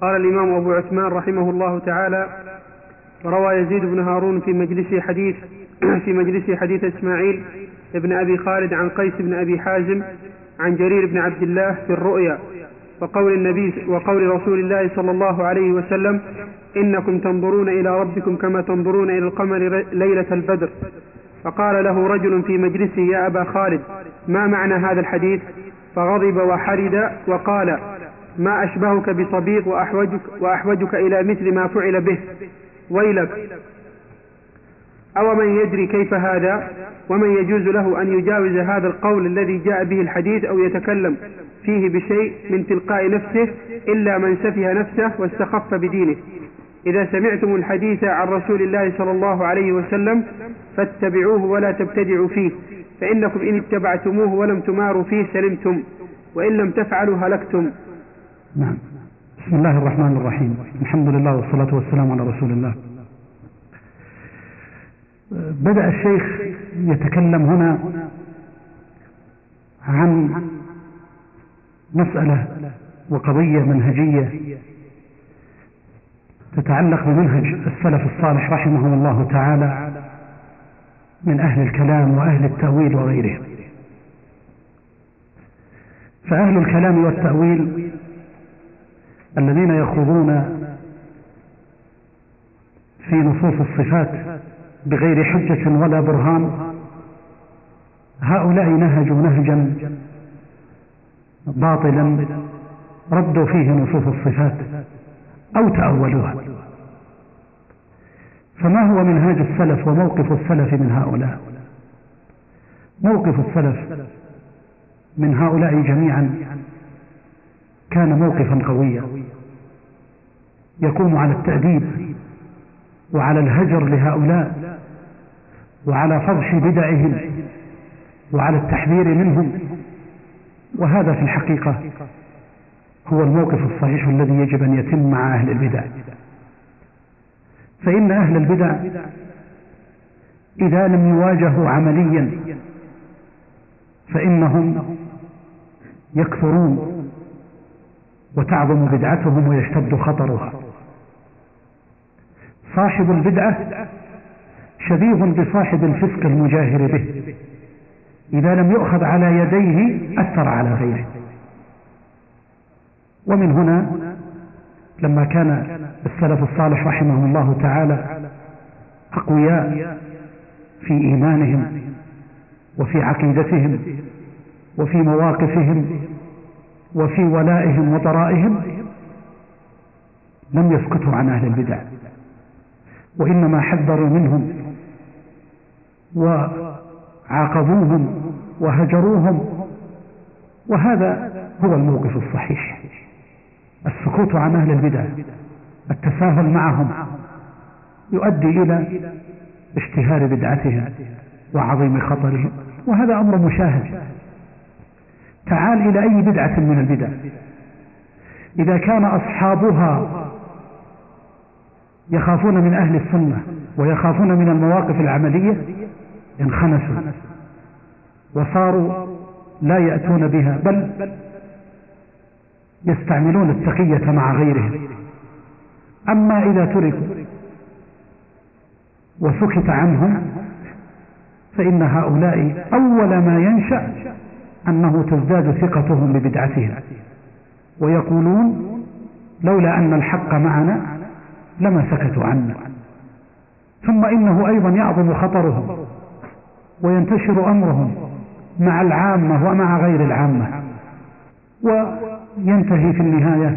قال الإمام أبو عثمان رحمه الله تعالى روى يزيد بن هارون في مجلس حديث في مجلس حديث إسماعيل ابن أبي خالد عن قيس بن أبي حازم عن جرير بن عبد الله في الرؤيا وقول النبي وقول رسول الله صلى الله عليه وسلم إنكم تنظرون إلى ربكم كما تنظرون إلى القمر ليلة البدر. فقال له رجل في مجلسه يا أبا خالد ما معنى هذا الحديث؟ فغضب وحرد وقال ما أشبهك بصبيغ وأحوجك, وأحوجك إلى مثل ما فعل به. ويلك. أو من يدري كيف هذا؟ ومن يجوز له أن يجاوز هذا القول الذي جاء به الحديث أو يتكلم فيه بشيء من تلقاء نفسه إلا من سفه نفسه واستخف بدينه. إذا سمعتم الحديث عن رسول الله صلى الله عليه وسلم فاتبعوه ولا تبتدعوا فيه فإنكم إن اتبعتموه ولم تماروا فيه سلمتم وإن لم تفعلوا هلكتم. نعم. بسم الله الرحمن الرحيم. الحمد لله والصلاة والسلام على رسول الله. بدأ الشيخ يتكلم هنا عن مسألة وقضية منهجية تتعلق بمنهج السلف الصالح رحمهم الله تعالى من أهل الكلام وأهل التأويل وغيرهم فأهل الكلام والتأويل الذين يخوضون في نصوص الصفات بغير حجة ولا برهان هؤلاء نهجوا نهجا باطلا ردوا فيه نصوص الصفات أو تأولوها. فما هو منهاج السلف وموقف السلف من هؤلاء؟ موقف السلف من هؤلاء جميعا كان موقفا قويا. يقوم على التأديب وعلى الهجر لهؤلاء وعلى فضح بدعهم وعلى التحذير منهم. وهذا في الحقيقة هو الموقف الصحيح الذي يجب أن يتم مع أهل البدع. فإن أهل البدع إذا لم يواجهوا عمليا فإنهم يكثرون وتعظم بدعتهم ويشتد خطرها. صاحب البدعة شبيه بصاحب الفسق المجاهر به. إذا لم يؤخذ على يديه أثر على غيره. ومن هنا لما كان السلف الصالح رحمه الله تعالى أقوياء في إيمانهم وفي عقيدتهم وفي مواقفهم وفي ولائهم وطرائهم لم يسكتوا عن أهل البدع. وإنما حذروا منهم وعاقبوهم وهجروهم وهذا هو الموقف الصحيح. السكوت عن أهل البدع التساهل معهم يؤدي إلى اشتهار بدعتهم وعظيم خطرهم وهذا أمر مشاهد. تعال إلى أي بدعة من البدع؟ إذا كان أصحابها يخافون من أهل السنة ويخافون من المواقف العملية انخنسوا وصاروا لا يأتون بها بل يستعملون التقية مع غيرهم. أما إذا تركوا وسكت عنهم فإن هؤلاء أول ما ينشأ أنه تزداد ثقتهم ببدعتهم ويقولون لولا أن الحق معنا لما سكتوا عنا ثم إنه أيضا يعظم خطرهم وينتشر أمرهم مع العامة ومع غير العامة وينتهي في النهاية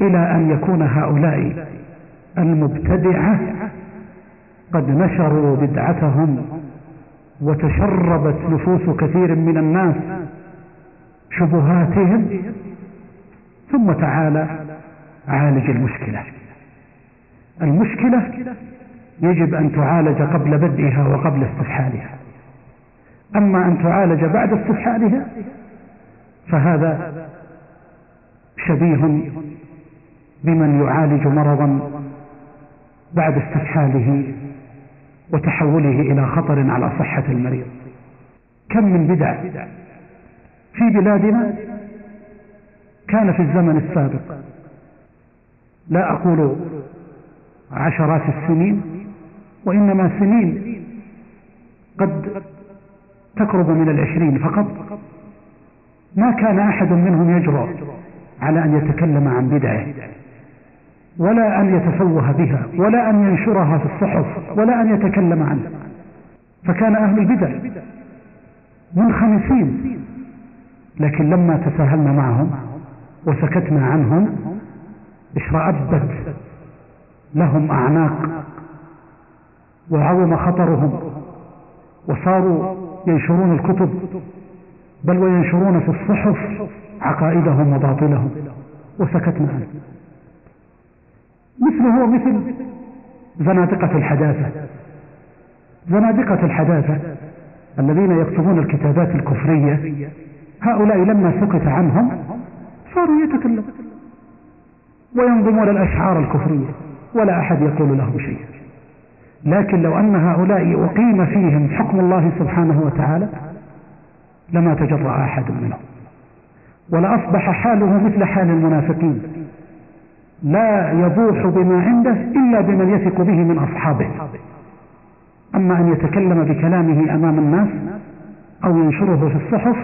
إلى أن يكون هؤلاء المبتدعة قد نشروا بدعتهم وتشربت نفوس كثير من الناس شبهاتهم. ثم تعالى عالج المشكلة. المشكلة يجب أن تعالج قبل بدئها وقبل استفحالها. أما أن تعالج بعد استفحالها فهذا شبيه بمن يعالج مرضا بعد استفحاله وتحوله إلى خطر على صحة المريض. كم من بدع في بلادنا كان في الزمن السابق. لا أقول عشرات السنين وإنما سنين قد تقرب من العشرين فقط. ما كان أحد منهم يجرؤ على أن يتكلم عن بدعه ولا أن يتفوه بها ولا أن ينشرها في الصحف ولا أن يتكلم عنها فكان أهل البدع منخمسين لكن لما تساهلنا معهم وسكتنا عنهم اشرأبت لهم أعناق وعظم خطرهم وصاروا ينشرون الكتب بل وينشرون في الصحف عقائدهم وباطلهم. وسكتنا عنه مثله هو مثل زنادقة الحداثة. زنادقة الحداثة الذين يكتبون الكتابات الكفرية هؤلاء لما سكت عنهم صاروا يتكلمون وينظمون الأشعار الكفرية. ولا أحد يقول لهم شيء. لكن لو أن هؤلاء أقيم فيهم حكم الله سبحانه وتعالى لما تجرأ أحد منهم. ولأصبح حاله مثل حال المنافقين. لا يبوح بما عنده إلا بمن يثق به من أصحابه. أما أن يتكلم بكلامه أمام الناس أو ينشره في الصحف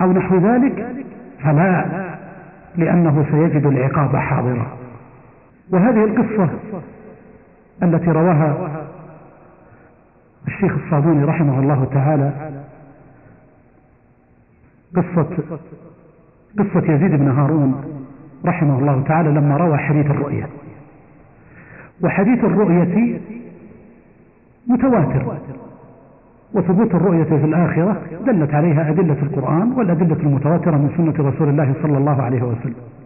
أو نحو ذلك فلا لأنه سيجد العقاب حاضرا. وهذه القصة التي رواها الشيخ الصابوني رحمه الله تعالى قصة قصة يزيد بن هارون رحمه الله تعالى لما روى حديث الرؤية. وحديث الرؤية متواتر وثبوت الرؤية في الآخرة دلت عليها أدلة القرآن والأدلة المتواترة من سنة رسول الله صلى الله عليه وسلم.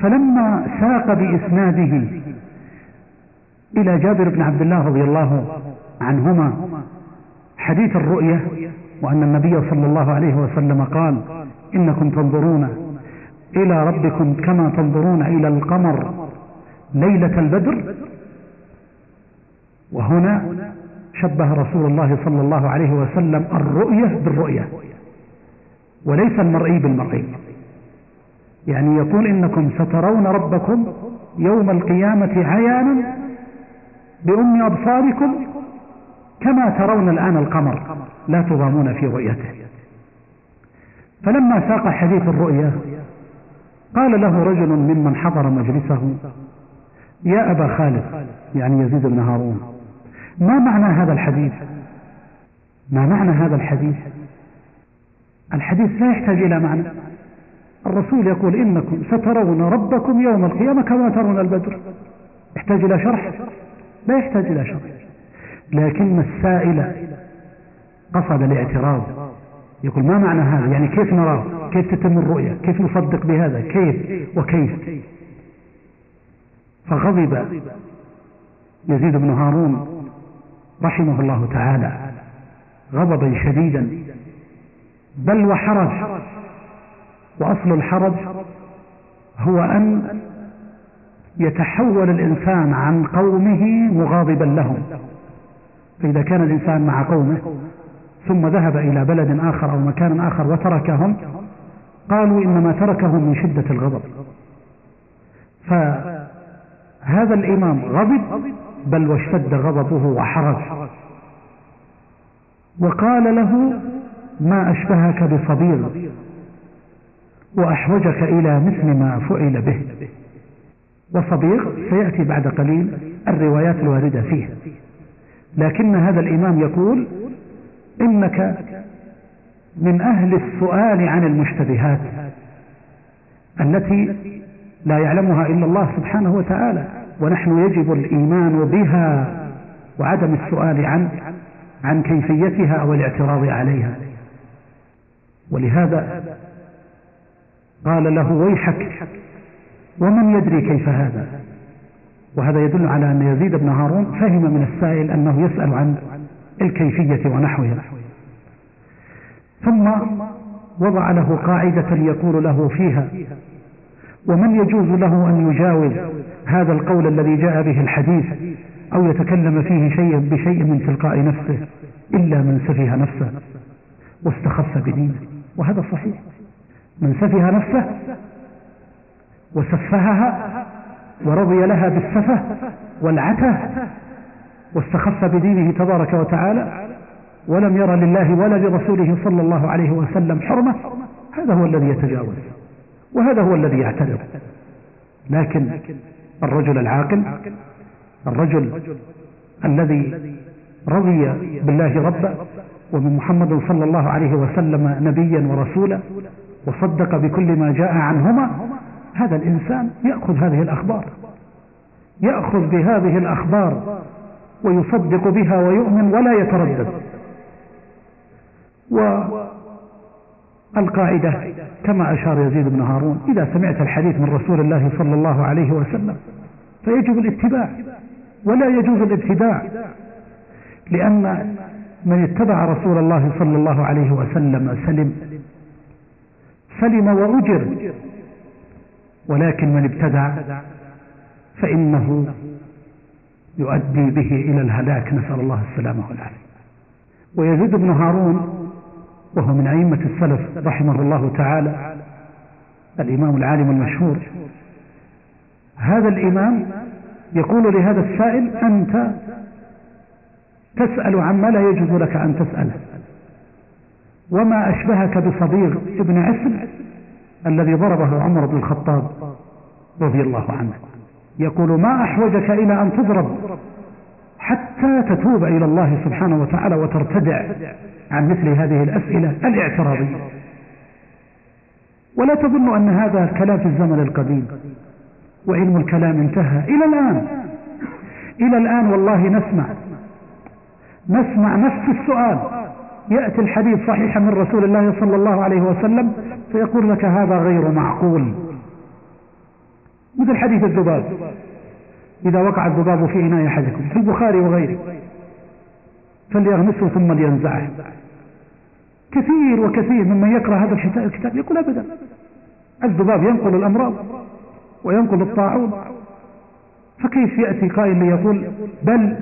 فلما ساق بإسناده إلى جابر بن عبد الله رضي الله عنهما حديث الرؤية وأن النبي صلى الله عليه وسلم قال إنكم تنظرون إلى ربكم كما تنظرون إلى القمر ليلة البدر. وهنا شبه رسول الله صلى الله عليه وسلم الرؤية بالرؤية وليس المرئي بالمرئي يعني يقول إنكم سترون ربكم يوم القيامة عيانا بأم أبصاركم كما ترون الآن القمر لا تضامون في رؤيته. فلما ساق حديث الرؤيا قال له رجل ممن حضر مجلسه يا أبا خالد يعني يزيد بن هارون ما معنى هذا الحديث؟ ما معنى هذا الحديث؟ الحديث لا يحتاج إلى معنى. الرسول يقول إنكم سترون ربكم يوم القيامة كما ترون البدر. يحتاج إلى شرح؟ لا يحتاج إلى شرح. لكن السائل قصد الاعتراض. يقول ما معنى هذا؟ يعني كيف نراه؟ كيف تتم الرؤية؟ كيف نصدق بهذا؟ كيف وكيف؟ فغضب يزيد بن هارون رحمه الله تعالى. غضبا شديدا. بل وحرج. وأصل الحرج هو أن يتحول الإنسان عن قومه مغاضبا لهم. فإذا كان الإنسان مع قومه ثم ذهب إلى بلد آخر أو مكان آخر وتركهم قالوا إنما تركهم من شدة الغضب. فهذا الإمام غضب بل واشتد غضبه وحرج. وقال له ما أشبهك بصبيغ؟ وأحوجك إلى مثل ما فعل به. وصبيغ سيأتي بعد قليل الروايات الواردة فيه. لكن هذا الإمام يقول إنك من أهل السؤال عن المشتبهات التي لا يعلمها إلا الله سبحانه وتعالى ونحن يجب الإيمان بها وعدم السؤال عن عن كيفيتها أو الاعتراض عليها. ولهذا قال له ويحك ومن يدري كيف هذا؟ وهذا يدل على أن يزيد بن هارون فهم من السائل أنه يسأل عن الكيفية ونحوها. ثم وضع له قاعدة يقول له فيها ومن يجوز له أن يجاوز هذا القول الذي جاء به الحديث أو يتكلم فيه شيئا بشيء من تلقاء نفسه إلا من سفه نفسه واستخف بدينه؟ وهذا صحيح. من سفه نفسه وسفهها ورضي لها بالسفة والعته واستخف بدينه تبارك وتعالى ولم ير لله ولا لرسوله صلى الله عليه وسلم حرمة. هذا هو الذي يتجاوز وهذا هو الذي يعتذر لكن الرجل العاقل الرجل الذي رضي بالله ربا ومن محمد صلى الله عليه وسلم نبيا ورسولا وصدق بكل ما جاء عنهما هذا الإنسان يأخذ هذه الأخبار. يأخذ بهذه الأخبار ويصدق بها ويؤمن ولا يتردد. والقاعدة كما أشار يزيد بن هارون إذا سمعت الحديث من رسول الله صلى الله عليه وسلم فيجب الاتباع ولا يجوز الابتداع لأن من اتبع رسول الله صلى الله عليه وسلم سلم سلم وأجر. ولكن من ابتدع فإنه يؤدي به إلى الهلاك. نسأل الله السلامة والعافية. ويزيد بن هارون وهو من أئمة السلف رحمه الله تعالى الإمام العالم المشهور. هذا الإمام يقول لهذا السائل أنت تسأل عما لا يجوز لك أن تسأله. وما أشبهك بصديق ابن عسل الذي ضربه عمر بن الخطاب رضي الله عنه. يقول ما أحوجك إلى أن تضرب حتى تتوب إلى الله سبحانه وتعالى وترتدع عن مثل هذه الأسئلة الاعتراضية. ولا تظن أن هذا كلام في الزمن القديم وعلم الكلام انتهى. إلى الآن إلى الآن والله نسمع نسمع نفس السؤال. يأتي الحديث صحيحا من رسول الله صلى الله عليه وسلم فيقول لك هذا غير معقول. مثل حديث الذباب. إذا وقع الذباب في إناء أحدكم في البخاري وغيره فليغمسه ثم لينزعه. كثير وكثير ممن يقرأ هذا الكتاب يقول أبدا. الذباب ينقل الأمراض وينقل الطاعون. فكيف يأتي قائل ليقول بل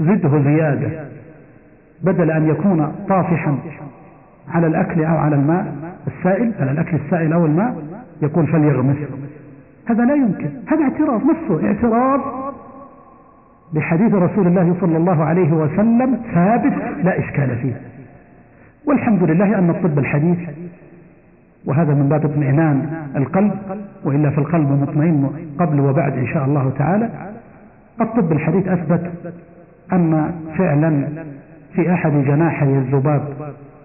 زده زيادة؟ بدل أن يكون طافحا على الأكل أو على الماء السائل على الأكل السائل أو الماء يقول فليغمس. هذا لا يمكن. هذا اعتراض نفسه اعتراض بحديث رسول الله صلى الله عليه وسلم ثابت لا إشكال فيه. والحمد لله أن الطب الحديث وهذا من باب اطمئنان القلب وإلا في القلب مطمئن قبل وبعد إن شاء الله تعالى. الطب الحديث أثبت أن فعلا في أحد جناحي الذباب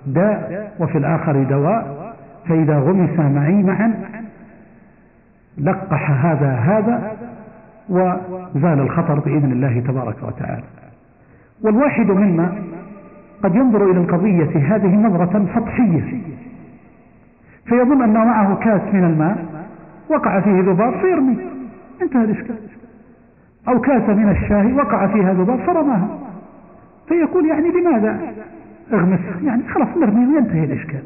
داء وفي الآخر دواء فإذا غمس معي معا لقح هذا هذا وزال الخطر بإذن الله تبارك وتعالى. والواحد منا قد ينظر إلى القضية هذه نظرة سطحية فيظن أن معه كاس من الماء وقع فيه ذباب فيرمي. انتهى الإشكال. أو كاس من الشاي وقع فيها ذباب فرماها. فيقول يعني لماذا؟ أغمس. يعني خلاص نرمي وينتهي الإشكال.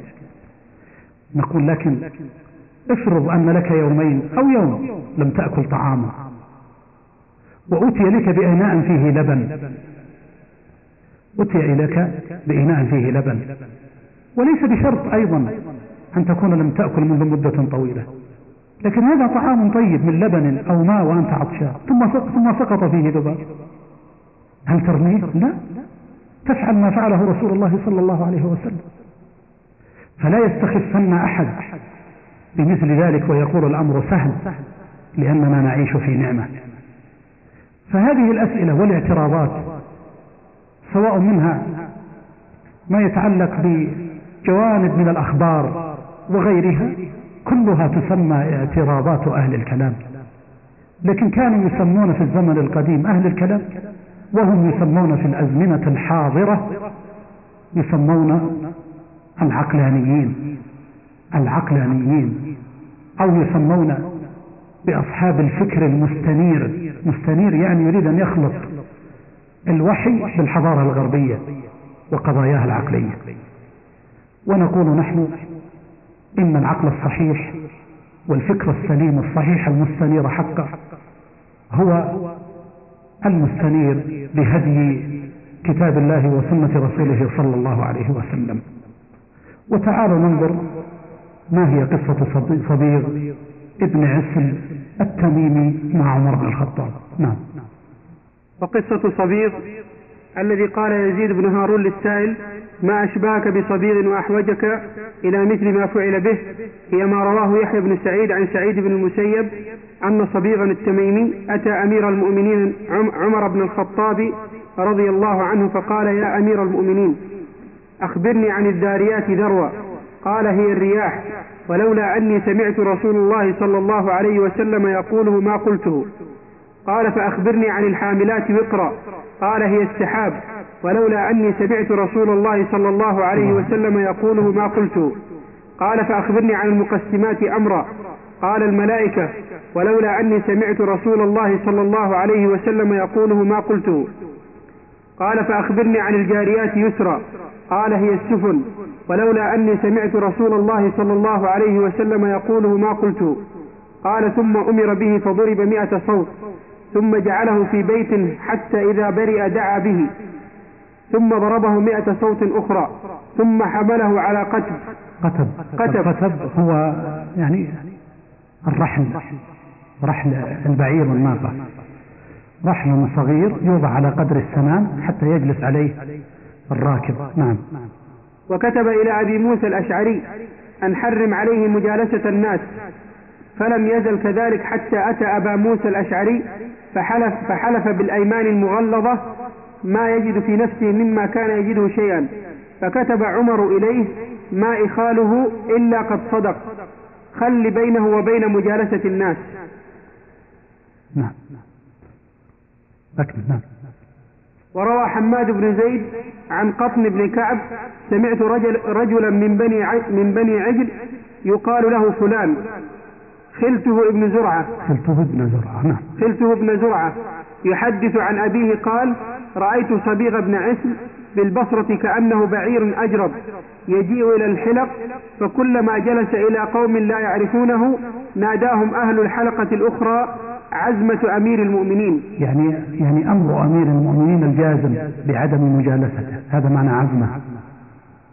نقول لكن افرض أن لك يومين أو يوم لم تأكل طعاما وأتي لك بإناء فيه لبن. أتي إليك بإناء فيه لبن. وليس بشرط أيضا أن تكون لم تأكل منذ مدة طويلة. لكن هذا طعام طيب من لبن أو ماء وأنت عطشان ثم ثم سقط فيه ذباب. هل ترميه؟ لا. تفعل ما فعله رسول الله صلى الله عليه وسلم. فلا يستخفن أحد بمثل ذلك ويقول الأمر سهل لأننا نعيش في نعمة. فهذه الأسئلة والاعتراضات سواء منها ما يتعلق بجوانب من الأخبار وغيرها كلها تسمى اعتراضات أهل الكلام. لكن كانوا يسمون في الزمن القديم أهل الكلام وهم يسمون في الأزمنة الحاضرة يسمون العقلانيين العقلانيين أو يسمون بأصحاب الفكر المستنير. مستنير يعني يريد أن يخلط الوحي بالحضارة الغربية وقضاياها العقلية. ونقول نحن إن العقل الصحيح والفكر السليم الصحيح المستنير حقا هو المستنير بهدي كتاب الله وسنة رسوله صلى الله عليه وسلم. وتعالوا ننظر ما هي قصة صبيغ ابن عسل التميمي مع عمر بن الخطاب. نعم. وقصة صبيغ الذي قال يزيد بن هارون للسائل ما أشبهك بصبيغ وأحوجك إلى مثل ما فعل به؟ هي ما رواه يحيى بن سعيد عن سعيد بن المسيب أن صبيغا التميمي أتى أمير المؤمنين عمر بن الخطاب رضي الله عنه فقال يا أمير المؤمنين أخبرني عن الذاريات ذروة. قال هي الرياح ولولا أني سمعت رسول الله صلى الله عليه وسلم يقوله ما قلته. قال فأخبرني عن الحاملات وقرا. قال هي السحاب ولولا أني سمعت رسول الله صلى الله عليه وسلم يقوله ما قلته قال فأخبرني عن المقسمات أمرا. قال الملائكة ولولا أني سمعت رسول الله صلى الله عليه وسلم يقوله ما قلته قال فأخبرني عن الجاريات يسرا. قال هي السفن ولولا أني سمعت رسول الله صلى الله عليه وسلم يقوله ما قلته قال ثم أمر به فضرب مئة صوت. ثم جعله في بيت حتى إذا برئ دعا به. ثم ضربه مئة صوت أخرى. ثم حمله على قتب. قتب. قتب, قتب هو يعني الرحل. رحل البعير والناقة رحل صغير يوضع على قدر السنام حتى يجلس عليه الراكب. نعم. وكتب إلى أبي موسى الأشعري أن حرم عليه مجالسة الناس. فلم يزل كذلك حتى أتى أبا موسى الأشعري فحلف, فحلف بالأيمان المغلظة ما يجد في نفسه مما كان يجده شيئا. فكتب عمر إليه ما إخاله إلا قد صدق. خل بينه وبين مجالسة الناس. نعم. أكمل. نعم. وروى حماد بن زيد عن قطن بن كعب سمعت رجل رجلا من بني من بني عجل يقال له فلان. خلته ابن زرعة. خلته ابن زرعة نعم. خلته ابن زرعة. يحدث عن أبيه قال رأيت صبيغ بن عسل بالبصرة كأنه بعير أجرب يجيء إلى الحلق فكلما جلس إلى قوم لا يعرفونه ناداهم أهل الحلقة الأخرى عزمة أمير المؤمنين. يعني يعني أمر أمير المؤمنين الجازم بعدم مجالسته. هذا معنى عزمة.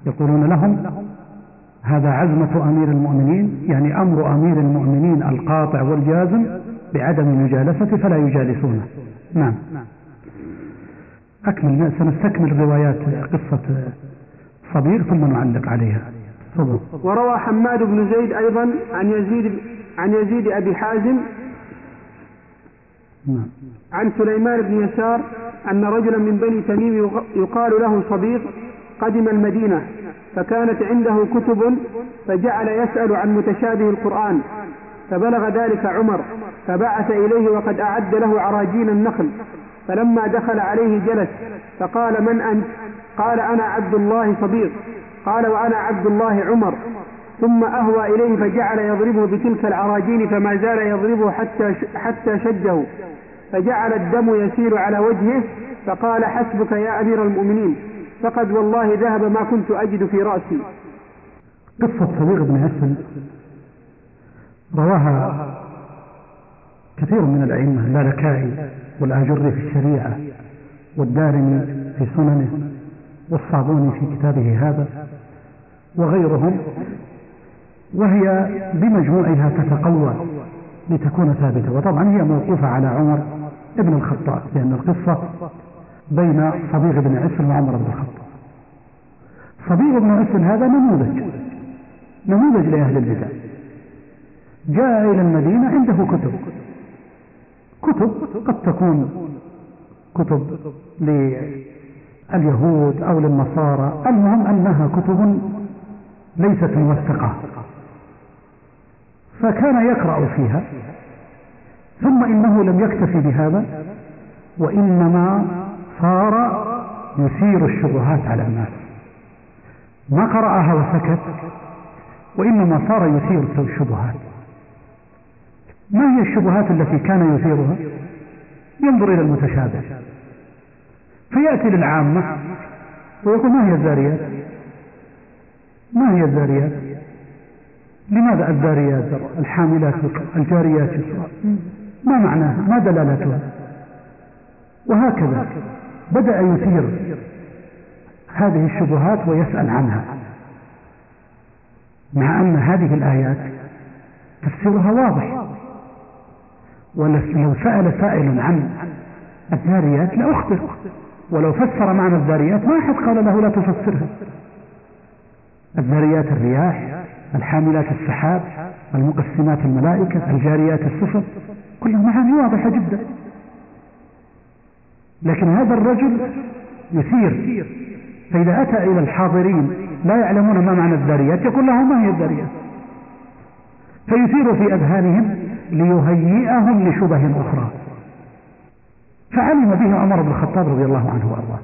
يقولون لهم هذا عزمة أمير المؤمنين يعني أمر أمير المؤمنين القاطع والجازم بعدم مجالسته فلا يجالسونه نعم. أكمل سنستكمل روايات قصة صبيغ ثم نعلق عليها. تفضل. وروى حماد بن زيد أيضا عن يزيد عن يزيد أبي حازم نعم. عن سليمان بن يسار أن رجلا من بني تميم يقال له صبيغ قدم المدينة. فكانت عنده كتب فجعل يسأل عن متشابه القرآن فبلغ ذلك عمر فبعث إليه وقد أعد له عراجين النخل فلما دخل عليه جلس فقال من أنت؟ قال أنا عبد الله صبيغ قال وأنا عبد الله عمر ثم أهوى إليه فجعل يضربه بتلك العراجين فما زال يضربه حتى حتى شجه فجعل الدم يسير على وجهه فقال حسبك يا أمير المؤمنين. فقد والله ذهب ما كنت أجد في رأسي. قصة صديق بن هسل رواها كثير من الأئمة اللالكائي والآجري في الشريعة والدارمي في سننه والصابوني في كتابه هذا وغيرهم وهي بمجموعها تتقوى لتكون ثابتة. وطبعا هي موقوفة على عمر ابن الخطاب لأن القصة بين صبيغ بن عسل وعمر بن الخطاب. صبيغ بن عسل هذا نموذج نموذج لأهل البدع. جاء إلى المدينة عنده كتب. كتب قد تكون كتب لليهود أو للنصارى المهم أنها كتب ليست موثقة. فكان يقرأ فيها ثم إنه لم يكتفي بهذا وإنما صار يثير الشبهات على الناس. ما قرأها وسكت وإنما صار يثير الشبهات. ما هي الشبهات التي كان يثيرها؟ ينظر إلى المتشابه. فيأتي للعامة ويقول ما هي الذاريات ما هي الذاريات لماذا الذاريات؟ الحاملات الجاريات؟ ما معناها؟ ما دلالتها؟ وهكذا. بدأ يثير هذه الشبهات ويسأل عنها. مع أن هذه الآيات تفسيرها واضح ولو سأل سائل عن الذاريات لأخبر ولو فسر معنى الذاريات ما أحد قال له لا تفسرها. الذاريات الرياح الحاملات السحاب المقسمات الملائكة الجاريات السفن كلها معاني واضحة جدا. لكن هذا الرجل يثير. فإذا أتى إلى الحاضرين لا يعلمون ما معنى الذاريات يقول لهم ما هي الذاريات فيثير في أذهانهم ليهيئهم لشبه أخرى. فعلم به عمر بن الخطاب رضي الله عنه وأرضاه.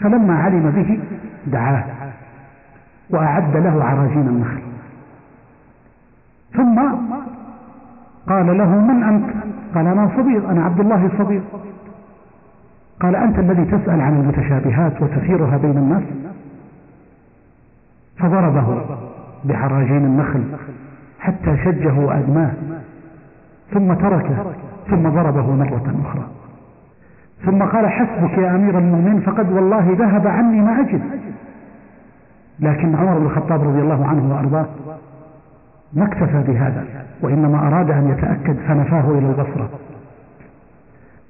فلما علم به دعاه وأعد له عراجين النخل. ثم قال له من أنت؟ قال أنا صبيغ أنا عبد الله الصبيغ قال أنت الذي تسأل عن المتشابهات وتثيرها بين الناس؟ فضربه بعراجين النخل حتى شجه وأدماه ثم تركه ثم ضربه مرة أخرى. ثم قال حسبك يا أمير المؤمنين فقد والله ذهب عني ما أجد. لكن عمر بن الخطاب رضي الله عنه وأرضاه ما اكتفى بهذا وإنما أراد أن يتأكد فنفاه إلى البصرة.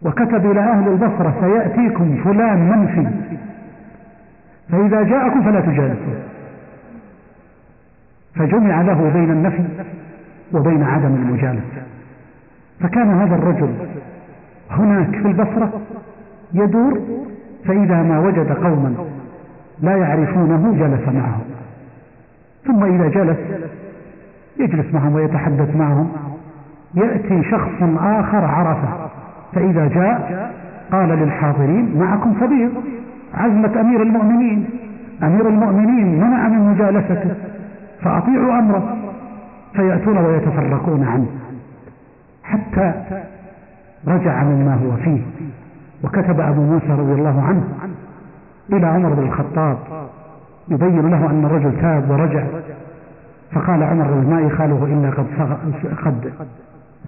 وكتب إلى أهل البصرة سيأتيكم فلان منفي. فإذا جاءكم فلا تجالسوا. فجمع له بين النفي وبين عدم المجالسة. فكان هذا الرجل هناك في البصرة يدور فإذا ما وجد قوما لا يعرفونه جلس معهم. ثم إذا جلس يجلس معهم ويتحدث معهم. يأتي شخص آخر عرفة. فإذا جاء قال للحاضرين معكم صبيغ عزمة أمير المؤمنين. أمير المؤمنين منع من مجالسته فأطيعوا أمره فيأتون ويتفرقون عنه. حتى رجع مما هو فيه وكتب أبو موسى رضي الله عنه إلى عمر بن الخطاب يبين له أن الرجل تاب ورجع. فقال عمر ما يخاله إلا قد, قد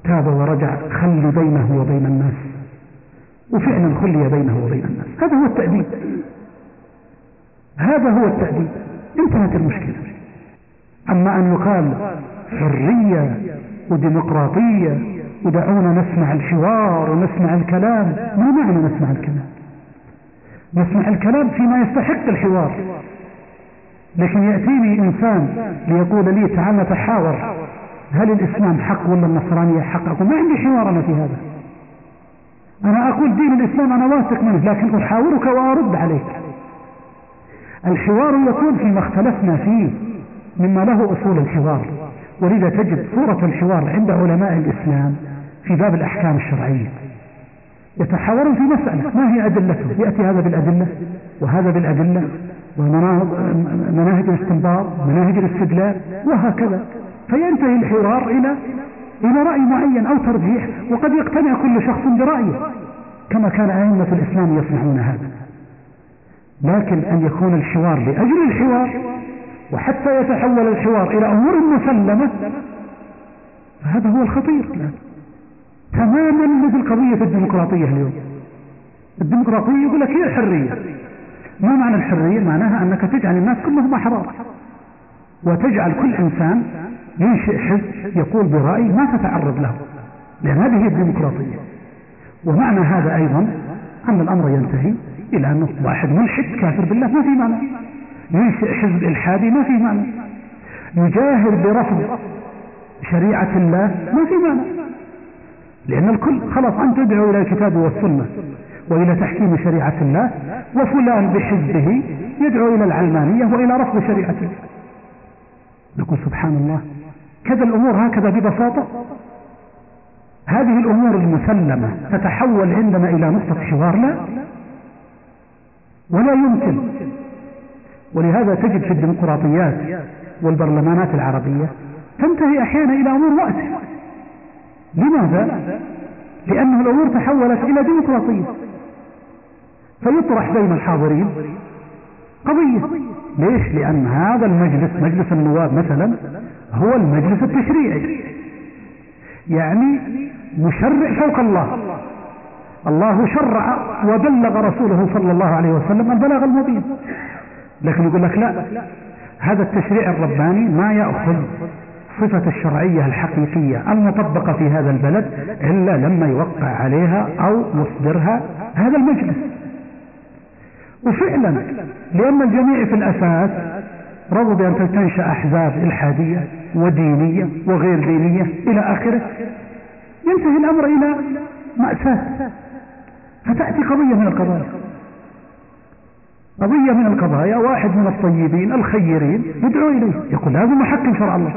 تاب ورجع خل بينه وبين الناس. وفعلا خلي بينه وبين الناس. هذا هو التأديب. هذا هو التأديب. انتهت المشكلة. أما أن يقال حرية وديمقراطية ودعونا نسمع الحوار ونسمع الكلام ما معنى نسمع الكلام؟ نسمع الكلام فيما يستحق الحوار. لكن يأتيني إنسان ليقول لي تعال نتحاور. هل الإسلام حق ولا النصرانية حق؟ أقول ما عندي حوار أنا في هذا. أنا أقول دين الإسلام أنا واثق منه لكن أحاورك وأرد عليك. الحوار يكون فيما اختلفنا فيه مما له أصول الحوار. ولذا تجد صورة الحوار عند علماء الإسلام في باب الأحكام الشرعية. يتحاورون في مسألة ما هي أدلته يأتي هذا بالأدلة وهذا بالأدلة ومناهج الاستنباط مناهج الاستدلال وهكذا. فينتهي الحوار إلى إلى رأي معين أو ترجيح وقد يقتنع كل شخص برأيه كما كان أئمة الإسلام يصنعون هذا. لكن أن يكون الحوار لأجل الحوار وحتى يتحول الحوار إلى أمور مسلمة فهذا هو الخطير تماما مثل قضية الديمقراطية اليوم. الديمقراطية يقول لك هي الحرية. ما معنى الحرية؟ معناها أنك تجعل الناس كلهم أحرار. وتجعل كل إنسان ينشئ حزب يقول برأي ما تتعرض له لأن هذه الديمقراطية. ومعنى هذا أيضا أن الأمر ينتهي إلى أنه واحد ملحد كافر بالله ما في معنى. ينشئ حزب إلحادي ما في معنى. يجاهر برفض شريعة الله ما في معنى. لأن الكل خلاص أنت تدعو إلى الكتاب والسنة وإلى تحكيم شريعة الله وفلان بحزبه يدعو إلى العلمانية وإلى رفض شريعة الله. نقول سبحان الله كذا الأمور هكذا ببساطة. هذه الأمور المسلمة تتحول عندنا إلى نقطة حوار لا ولا يمكن. ولهذا تجد في الديمقراطيات والبرلمانات العربية تنتهي أحيانا إلى أمور واسعة لماذا؟ لأن الأمور تحولت إلى ديمقراطية. فيطرح بين الحاضرين قضية. ليش؟ لأن هذا المجلس مجلس النواب مثلا هو المجلس التشريعي. يعني مشرع فوق الله. الله شرع وبلغ رسوله صلى الله عليه وسلم البلاغ المبين. لكن يقول لك لا هذا التشريع الرباني ما يأخذ الصفة الشرعية الحقيقية المطبقة في هذا البلد إلا لما يوقع عليها أو يصدرها هذا المجلس. وفعلا لأن الجميع في الأساس رضوا بأن تنشأ أحزاب إلحادية ودينية وغير دينية إلى آخره ينتهي الأمر إلى مأساة. فتأتي قضية من القضايا. قضية من القضايا واحد من الطيبين الخيرين يدعو إليه يقول لازم نحكم شرع الله.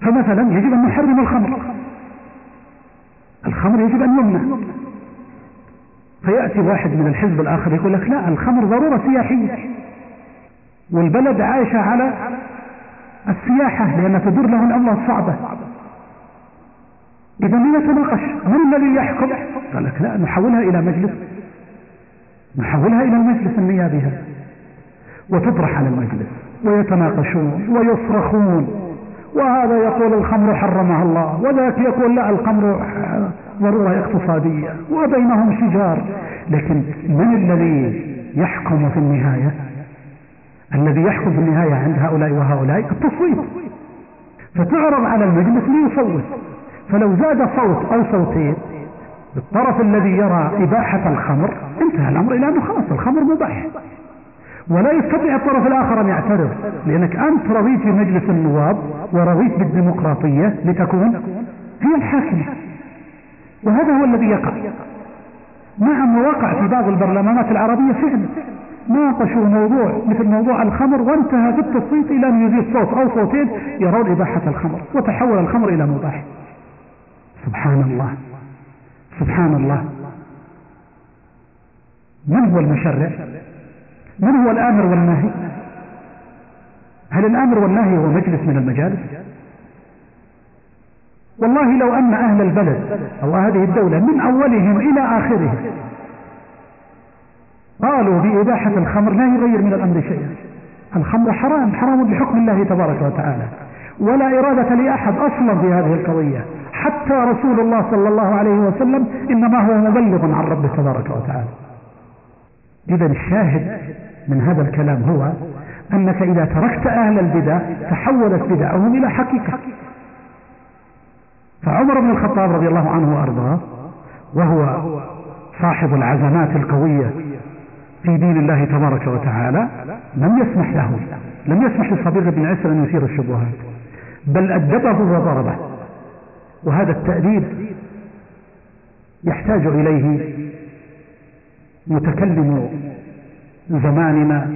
فمثلا يجب أن نحرم الخمر. الخمر يجب أن يمنع. فيأتي واحد من الحزب الآخر يقول لك لا الخمر ضرورة سياحية. والبلد عايشة على السياحة لأن تدور له الأمر الصعبة إذا لنتناقش من الذي يحكم؟ قال لك لا نحولها إلى مجلس. نحولها إلى المجلس النيابي هذا. وتطرح على المجلس ويتناقشون ويصرخون. وهذا يقول الخمر حرمها الله وذاك يقول لا الخمر ضرورة اقتصادية وبينهم شجار لكن من الذي يحكم في النهاية؟ الذي يحكم في النهاية عند هؤلاء وهؤلاء؟ التصويت. فتعرض على المجلس ليصوت. فلو زاد صوت أو صوتين الطرف الذي يرى إباحة الخمر انتهى الأمر إلى أنه خلاص الخمر مباح. ولا يستطيع الطرف الآخر أن يعترض لأنك أنت رضيت في مجلس النواب ورضيت بالديمقراطية لتكون هي الحاكمة وهذا هو الذي يقع. نعم وقع في بعض البرلمانات العربية فعلا ناقشوا موضوع مثل موضوع الخمر وانتهى بالتصويت إلى أن يزيد صوت أو صوتين يرون إباحة الخمر وتحول الخمر إلى مباح. سبحان الله. سبحان الله. من هو المشرع؟ من هو الآمر والناهي؟ هل الآمر والناهي هو مجلس من المجالس؟ والله لو أن أهل البلد أو هذه الدولة من أولهم إلى آخرهم قالوا بإباحة الخمر لا يغير من الأمر شيئا. الخمر حرام حرام بحكم الله تبارك وتعالى. ولا إرادة لأحد أصلا في هذه القضية. حتى رسول الله صلى الله عليه وسلم إنما هو مبلغ عن ربه تبارك وتعالى. إذا الشاهد من هذا الكلام هو أنك إذا تركت أهل البدع تحولت بدعهم إلى حقيقة. فعمر بن الخطاب رضي الله عنه وأرضاه وهو صاحب العزمات القوية في دين الله تبارك وتعالى لم يسمح له لم يسمح للصبيغ بن عسر أن يثير الشبهات بل أدبه وضربه وهذا التأديب يحتاج إليه متكلم زماننا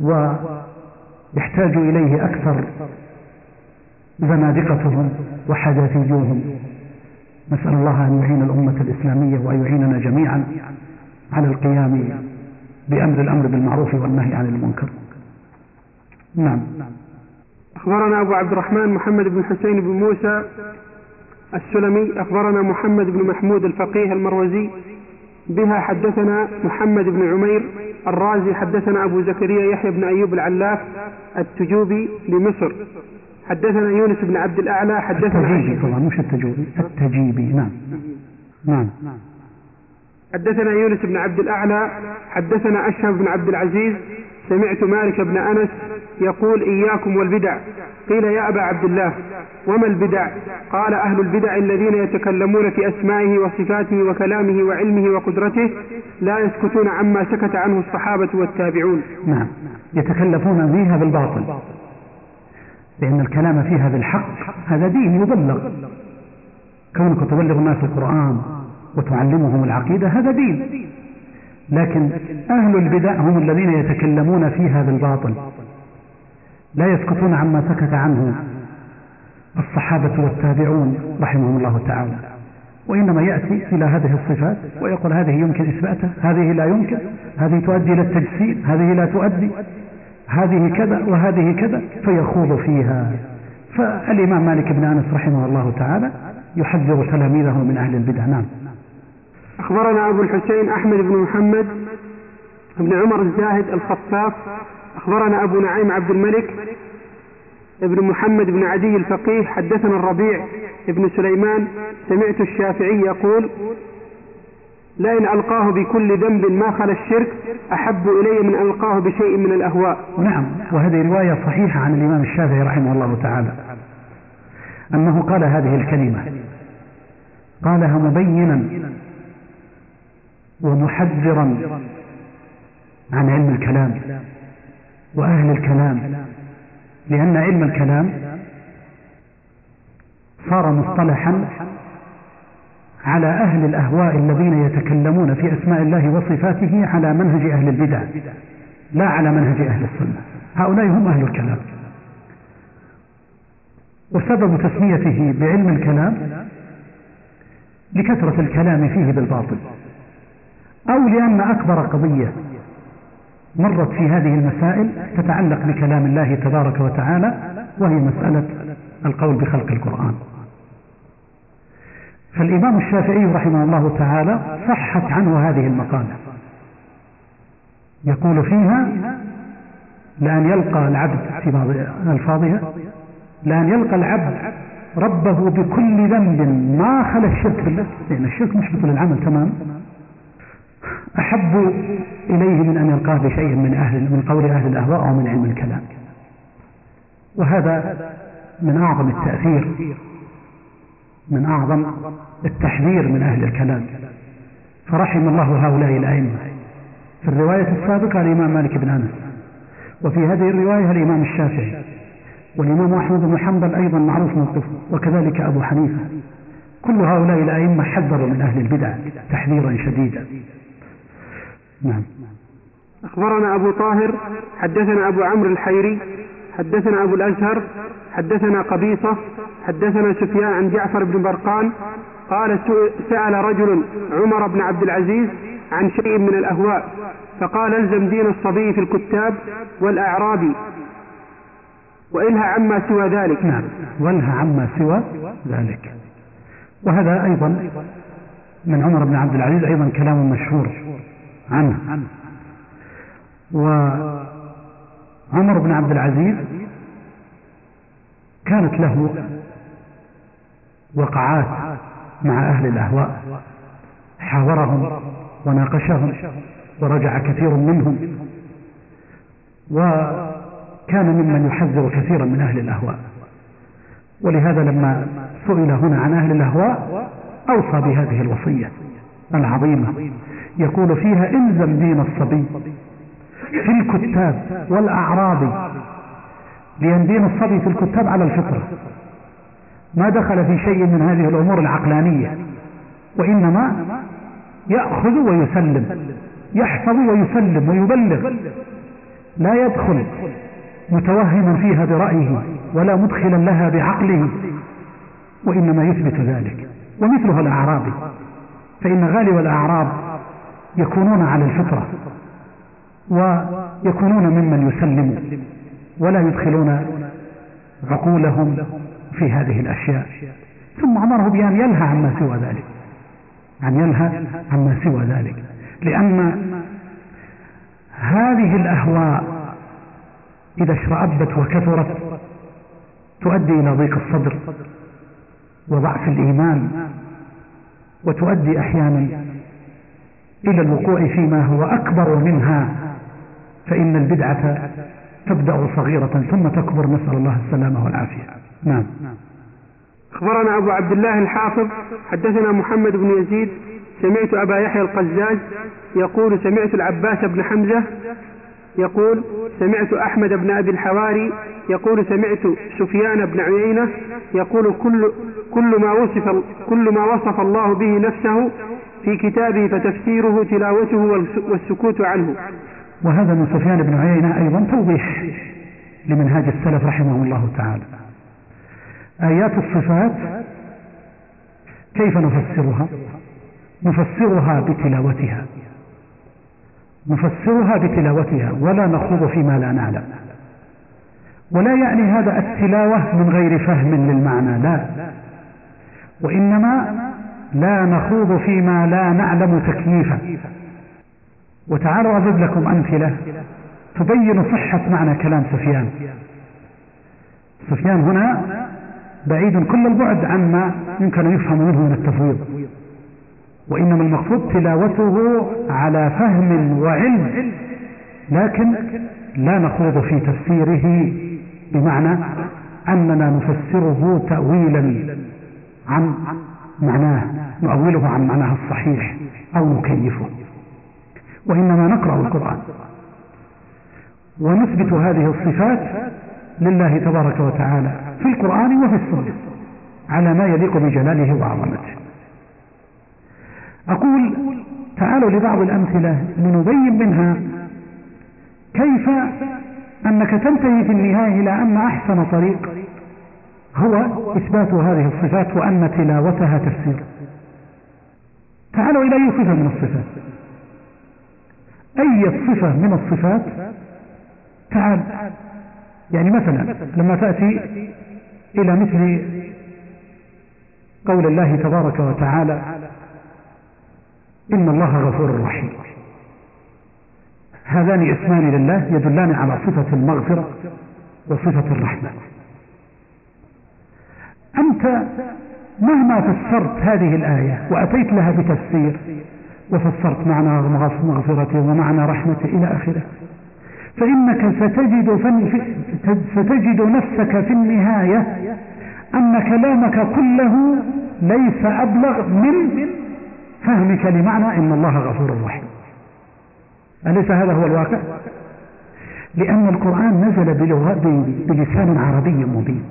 ويحتاج إليه أكثر زنادقتهم وحداثيوهم نسأل الله أن يعين الأمة الإسلامية وأن يعيننا جميعا على القيام بأمر الأمر بالمعروف والنهي عن المنكر. نعم. أخبرنا أبو عبد الرحمن محمد بن حسين بن موسى السلمي أخبرنا محمد بن محمود الفقيه المروزي بها حدثنا محمد بن عمير الرازي حدثنا أبو زكريا يحيى بن أيوب العلاف التجوبي لمصر. حدثنا يونس بن عبد الأعلى حدثنا التجيبي طبعا مش التجوبي التجيبي نعم. نعم. حدثنا يونس بن عبد الأعلى حدثنا أشهب بن عبد العزيز سمعت مالك بن أنس يقول إياكم والبدع. قيل يا أبا عبد الله وما البدع؟ قال أهل البدع الذين يتكلمون في أسمائه وصفاته وكلامه وعلمه وقدرته لا يسكتون عما سكت عنه الصحابة والتابعون. نعم. يتكلفون فيها بالباطل. لأن الكلام فيها بالحق هذا دين يبلغ. كونك تبلغ الناس القرآن وتعلمهم العقيدة هذا دين. لكن أهل البدع هم الذين يتكلمون فيها بالباطل. لا يسكتون عما سكت عنه. الصحابة والتابعون رحمهم الله تعالى. وإنما يأتي إلى هذه الصفات ويقول هذه يمكن إثباتها هذه لا يمكن هذه تؤدي إلى التجسيد هذه لا تؤدي. هذه كذا وهذه كذا فيخوض فيها. فالإمام مالك بن أنس رحمه الله تعالى يحذر تلاميذه من أهل البدع. نعم. أخبرنا أبو الحسين أحمد بن محمد بن عمر الزاهد الخفاف أخبرنا أبو نعيم عبد الملك ابن محمد بن عدي الفقيه. حدثنا الربيع بن سليمان. سمعت الشافعي يقول لئن ألقاه بكل ذنب ما خلا الشرك أحب إلي من ألقاه بشيء من الأهواء. نعم وهذه رواية صحيحة عن الإمام الشافعي رحمه الله تعالى. أنه قال هذه الكلمة. قالها مبينا ومحذرا عن علم الكلام وأهل الكلام لأن علم الكلام صار مصطلحا على أهل الأهواء الذين يتكلمون في أسماء الله وصفاته على منهج أهل البدع لا على منهج أهل السنة. هؤلاء هم أهل الكلام. وسبب تسميته بعلم الكلام لكثرة الكلام فيه بالباطل أو لأن أكبر قضية مرت في هذه المسائل تتعلق بكلام الله تبارك وتعالى وهي مسألة القول بخلق القرآن. فالإمام الشافعي رحمه الله تعالى صحت عنه هذه المقالة. يقول فيها لأن يلقى العبد في بعض ألفاظها لأن يلقى العبد ربه بكل ذنب ما خلا الشرك بالله. لأن الشرك مشبط للعمل تمام؟ أحب إليه من أن يلقاه بشيء من أهل من قول أهل الأهواء أو من علم الكلام. وهذا من أعظم التأثير من أعظم التحذير من أهل الكلام. فرحم الله هؤلاء الأئمة. في الرواية السابقة الإمام مالك بن أنس وفي هذه الرواية الإمام الشافعي والإمام أحمد بن حنبل أيضا معروف موقفه وكذلك أبو حنيفة. كل هؤلاء الأئمة حذروا من أهل البدع تحذيرا شديدا. نعم. أخبرنا أبو طاهر حدثنا أبو عمرو الحيري حدثنا أبو الأزهر حدثنا قبيصة حدثنا سفيان عن جعفر بن برقان قال سأل رجل عمر بن عبد العزيز عن شيء من الأهواء فقال ألزم دين الصبي في الكتاب والأعرابي وإنهى عما سوى ذلك. نعم وانهى عما سوى ذلك. وهذا أيضا من عمر بن عبد العزيز أيضا كلام مشهور عنه. وعمر بن عبد العزيز كانت له وقعات مع أهل الأهواء. حاورهم وناقشهم ورجع كثير منهم. وكان ممن يحذر كثيرا من أهل الأهواء. ولهذا لما سئل هنا عن أهل الأهواء أوصى بهذه الوصية العظيمة. يقول فيها الزم دين الصبي في الكتاب والأعراب لأن دين الصبي في الكتاب على الفطرة. ما دخل في شيء من هذه الأمور العقلانية وإنما يأخذ ويسلم يحفظ ويسلم ويبلغ. لا يدخل متوهما فيها برأيه ولا مدخلا لها بعقله وإنما يثبت ذلك. ومثله الأعرابي فإن غالب الأعراب يكونون على الفطرة ويكونون ممن يسلموا ولا يدخلون عقولهم في هذه الأشياء. ثم أمره بأن يلهى عما سوى ذلك. أن يلهى عما سوى ذلك. لأن هذه الأهواء إذا اشرأبت وكثرت تؤدي إلى ضيق الصدر وضعف الإيمان وتؤدي أحيانا إلى الوقوع فيما هو أكبر منها فإن البدعة تبدأ صغيرة ثم تكبر نسأل الله السلامة والعافية. نعم. أخبرنا أبو عبد الله الحافظ حدثنا محمد بن يزيد سمعت أبا يحيى القزاز يقول سمعت العباس بن حمزة يقول سمعت أحمد بن أبي الحواري يقول سمعت سفيان بن عيينة يقول كل كل ما وصف كل ما وصف الله به نفسه في كتابه فتفسيره تلاوته والسكوت عنه. وهذا من سفيان بن عيينة أيضا توضيح لمنهاج السلف رحمه الله تعالى. آيات الصفات كيف نفسرها؟ نفسرها بتلاوتها. نفسرها بتلاوتها ولا نخوض فيما لا نعلم. ولا يعني هذا التلاوة من غير فهم للمعنى لا. وإنما لا نخوض فيما لا نعلم تكييفا. وتعالوا أضرب لكم أمثلة تبين صحة معنى كلام سفيان. سفيان هنا بعيد كل البعد عما يمكن أن يفهم منه من التفويض. وإنما المقصود تلاوته على فهم وعلم لكن لا نخوض في تفسيره بمعنى أننا نفسره تأويلا عن معناه نؤوله عن معناه الصحيح أو نكيفه. وإنما نقرأ القرآن. ونثبت هذه الصفات لله تبارك وتعالى في القرآن وفي السنة على ما يليق بجلاله وعظمته. أقول تعالوا لبعض الأمثلة لنبين منها كيف أنك تنتهي في النهاية إلى أن أحسن طريق هو إثبات هذه الصفات وأن تلاوتها تفسير. تعالوا إلى أي صفة من الصفات؟ أي صفة من الصفات؟ تعال. يعني مثلا لما تأتي إلى مثل قول الله تبارك وتعالى إن الله غفور رحيم. هذان اسمان لله يدلان على صفة المغفرة وصفة الرحمة. أنت مهما فسرت هذه الآية وأتيت لها بتفسير وفسرت معنى مغفرته ومعنى رحمته إلى آخره. فإنك ستجد, ستجد نفسك في النهاية أن كلامك كله ليس أبلغ من فهمك لمعنى إن الله غفور رحيم. أليس هذا هو الواقع؟ لأن القرآن نزل بلسان عربي مبين.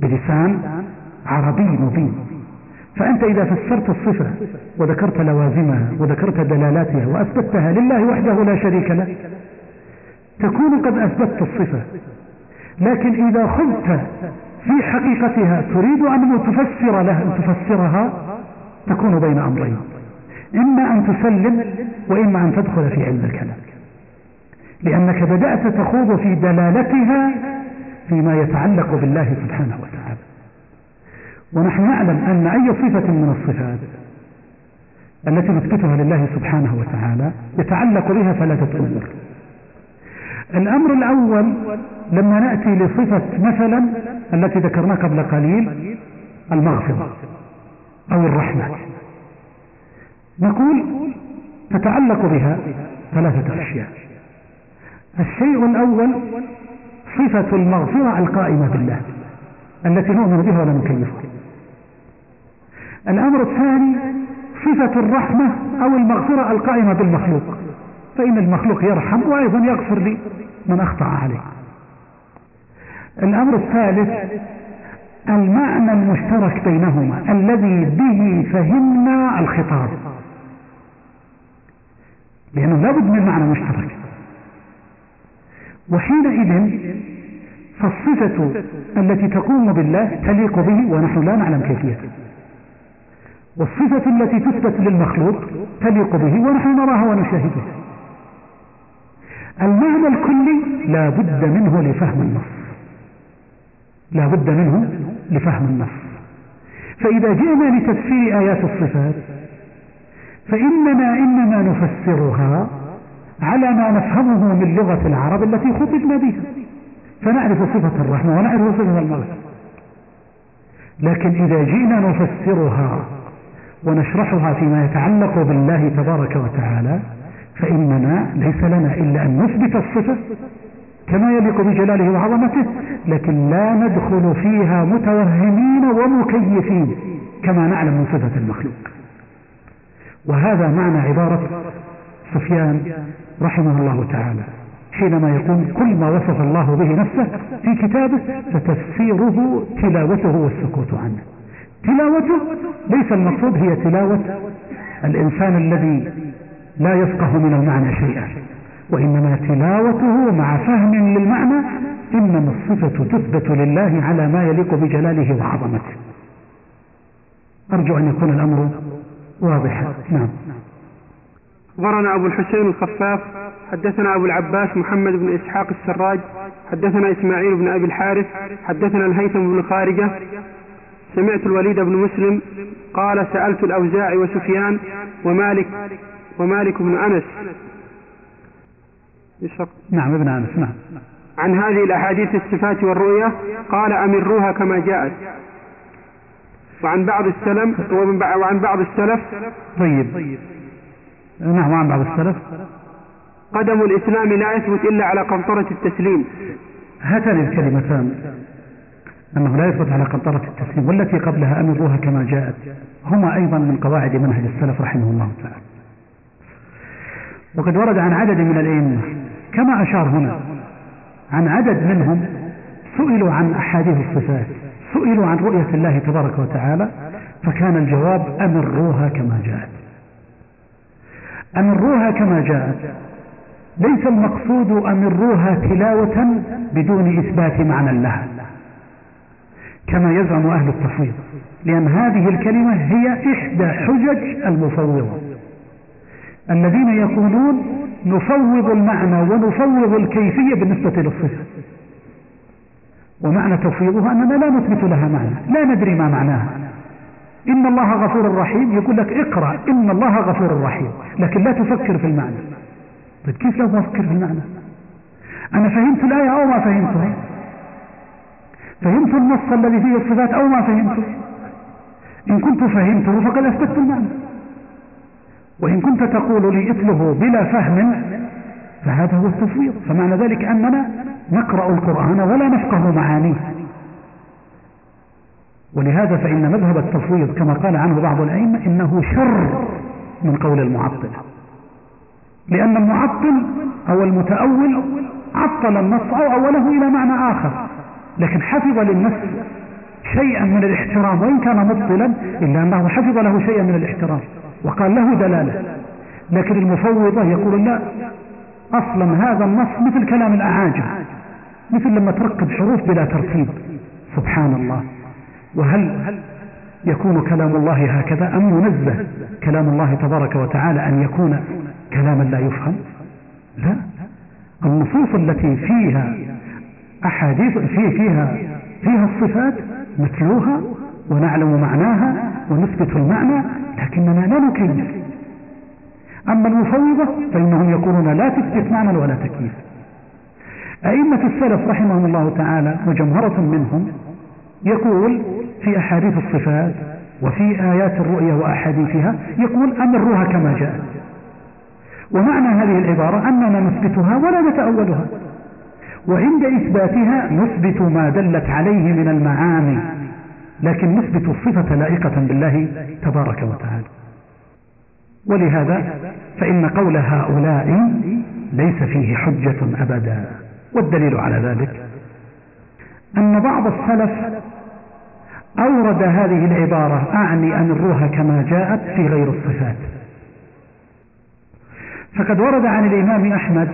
بلسان عربي مبين. فأنت إذا فسرت الصفة وذكرت لوازمها وذكرت دلالاتها وأثبتها لله وحده لا شريك له تكون قد أثبتت الصفة. لكن إذا خذت في حقيقتها تريد أن تفسر لها أن تفسرها تكون بين أمرين. إما أن تسلم وإما أن تدخل في علم الكلام. لأنك بدأت تخوض في دلالتها فيما يتعلق بالله سبحانه وتعالى. ونحن نعلم أن أي صفة من الصفات التي نثبتها لله سبحانه وتعالى يتعلق بها ثلاثة أمور الأمر الأول لما نأتي لصفة مثلا التي ذكرناها قبل قليل المغفرة أو الرحمة. نقول تتعلق بها ثلاثة أشياء. الشيء الأول صفة المغفرة القائمة بالله التي نؤمن بها ولا نكيفها الأمر الثاني صفة الرحمة أو المغفرة القائمة بالمخلوق. فإن المخلوق يرحم وأيضا يغفر لي من أخطأ عليه. الأمر الثالث المعنى المشترك بينهما الذي به فهمنا الخطاب. لأنه لابد من معنى مشترك. وحينئذ فالصفة التي تقوم بالله تليق به ونحن لا نعلم كيفيته والصفة التي تثبت للمخلوق تليق به ونحن نراها ونشاهدها. المعنى الكلي لا بد منه لفهم النص. لا بد منه لفهم النص. فإذا جئنا لتفسير آيات الصفات فإننا إنما نفسرها على ما نفهمه من لغة العرب التي خطبنا بها. فنعرف صفة الرحمة ونعرف صفة المغفرة لكن إذا جئنا نفسرها ونشرحها فيما يتعلق بالله تبارك وتعالى فإننا ليس لنا إلا أن نثبت الصفة كما يليق بجلاله وعظمته لكن لا ندخل فيها متوهمين ومكيفين كما نعلم من صفة المخلوق. وهذا معنى عبارة سفيان رحمه الله تعالى حينما يقول كل ما وصف الله به نفسه في كتابه فتفسيره تلاوته والسكوت عنه. تلاوته؟ ليس المقصود هي تلاوة الإنسان الذي لا يفقه من المعنى شيئا وإنما تلاوته مع فهم للمعنى إنما الصفة تثبت لله على ما يليق بجلاله وعظمته. أرجو أن يكون الأمر واضحا. نعم. أخبرنا أبو الحسين الخفاف حدثنا أبو العباس محمد بن إسحاق السراج حدثنا إسماعيل بن أبي الحارث حدثنا الهيثم بن خارجة سمعت الوليد بن مسلم قال سألت الأوزاعي وسفيان ومالك ومالك بن أنس. نعم ابن أنس نعم. عن هذه الأحاديث الصفات والرؤية قال أمروها كما جاءت. وعن بعض السلف وعن بعض السلف. طيب. نعم وعن بعض السلف. قدم الإسلام لا يثبت إلا على قنطرة التسليم. هاتان الكلمتان. أنه لا يثبت على قنطرة التسليم والتي قبلها أمروها كما جاءت. هما أيضا من قواعد منهج السلف رحمه الله تعالى. وقد ورد عن عدد من الأئمة كما أشار هنا. عن عدد منهم سئلوا عن أحاديث الصفات سئلوا عن رؤية الله تبارك وتعالى فكان الجواب أمروها كما جاءت. أمروها كما جاءت. ليس المقصود أمروها تلاوة بدون إثبات معنى لها. كما يزعم أهل التفويض لأن هذه الكلمة هي إحدى حجج المفوضة. الذين يقولون نفوض المعنى ونفوض الكيفية بالنسبة للصفة. ومعنى تفويضها أننا لا نثبت لها معنى لا ندري ما معناها. إن الله غفور رحيم يقول لك اقرأ إن الله غفور رحيم لكن لا تفكر في المعنى. طيب كيف لو ما أفكر في المعنى؟ أنا فهمت الآية أو ما فهمتها؟ فهمت النص الذي فيه الصفات أو ما فهمته. إن كنت فهمته فقد أثبتت المعنى. وإن كنت تقول لي اتله بلا فهم فهذا هو التفويض. فمعنى ذلك أننا نقرأ القرآن ولا نفقه معانيه. ولهذا فإن مذهب التفويض كما قال عنه بعض الأئمة إنه شر من قول المعطل. لأن المعطل أو المتأول عطل النص أو أوله إلى معنى آخر. لكن حفظ للنص شيئا من الاحترام وإن كان مبطلا إلا أنه حفظ له شيئا من الاحترام وقال له دلالة. لكن المفوضة يقول لا أصلا هذا النص مثل كلام الأعاجم مثل لما تركب حروف بلا ترتيب. سبحان الله. وهل يكون كلام الله هكذا أم ينزه كلام الله تبارك وتعالى أن يكون كلاما لا يفهم؟ لا. النصوص التي فيها أحاديث في فيها فيها الصفات نتلوها ونعلم معناها ونثبت المعنى لكننا لا نكيف أما المفوضة فإنهم يقولون لا تثبت معنى ولا تكييف أئمة السلف رحمهم الله تعالى وجمهرة منهم يقول في أحاديث الصفات وفي آيات الرؤيا وأحاديثها يقول أمروها كما جاءت. ومعنى هذه العبارة أننا نثبتها ولا نتأولها. وعند إثباتها نثبت ما دلت عليه من المعاني لكن نثبت الصفة لائقة بالله تبارك وتعالى. ولهذا فإن قول هؤلاء ليس فيه حجة أبدا والدليل على ذلك أن بعض السلف أورد هذه العبارة أعني الروح كما جاءت في غير الصفات. فقد ورد عن الإمام أحمد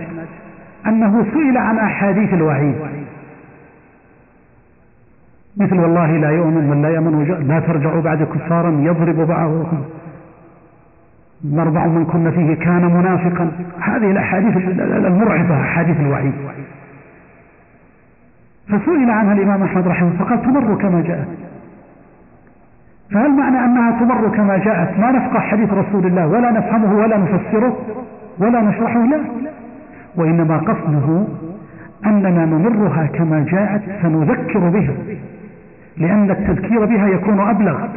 أنه سئل عن أحاديث الوعيد. مثل والله لا يؤمن ولا يمن لا ترجعوا بعد كفارا يضرب بعضكم نربع من كنا فيه كان منافقا. هذه الأحاديث المرعبة أحاديث الوعيد. فسئل عنها الإمام أحمد رحمه الله فقال تمر كما جاءت. فهل معنى أنها تمر كما جاءت؟ ما نفقه حديث رسول الله ولا نفهمه ولا نفسره ولا نشرحه لا. وإنما قصده أننا نمرها كما جاءت فنذكر بها لأن التذكير بها يكون أبلغ.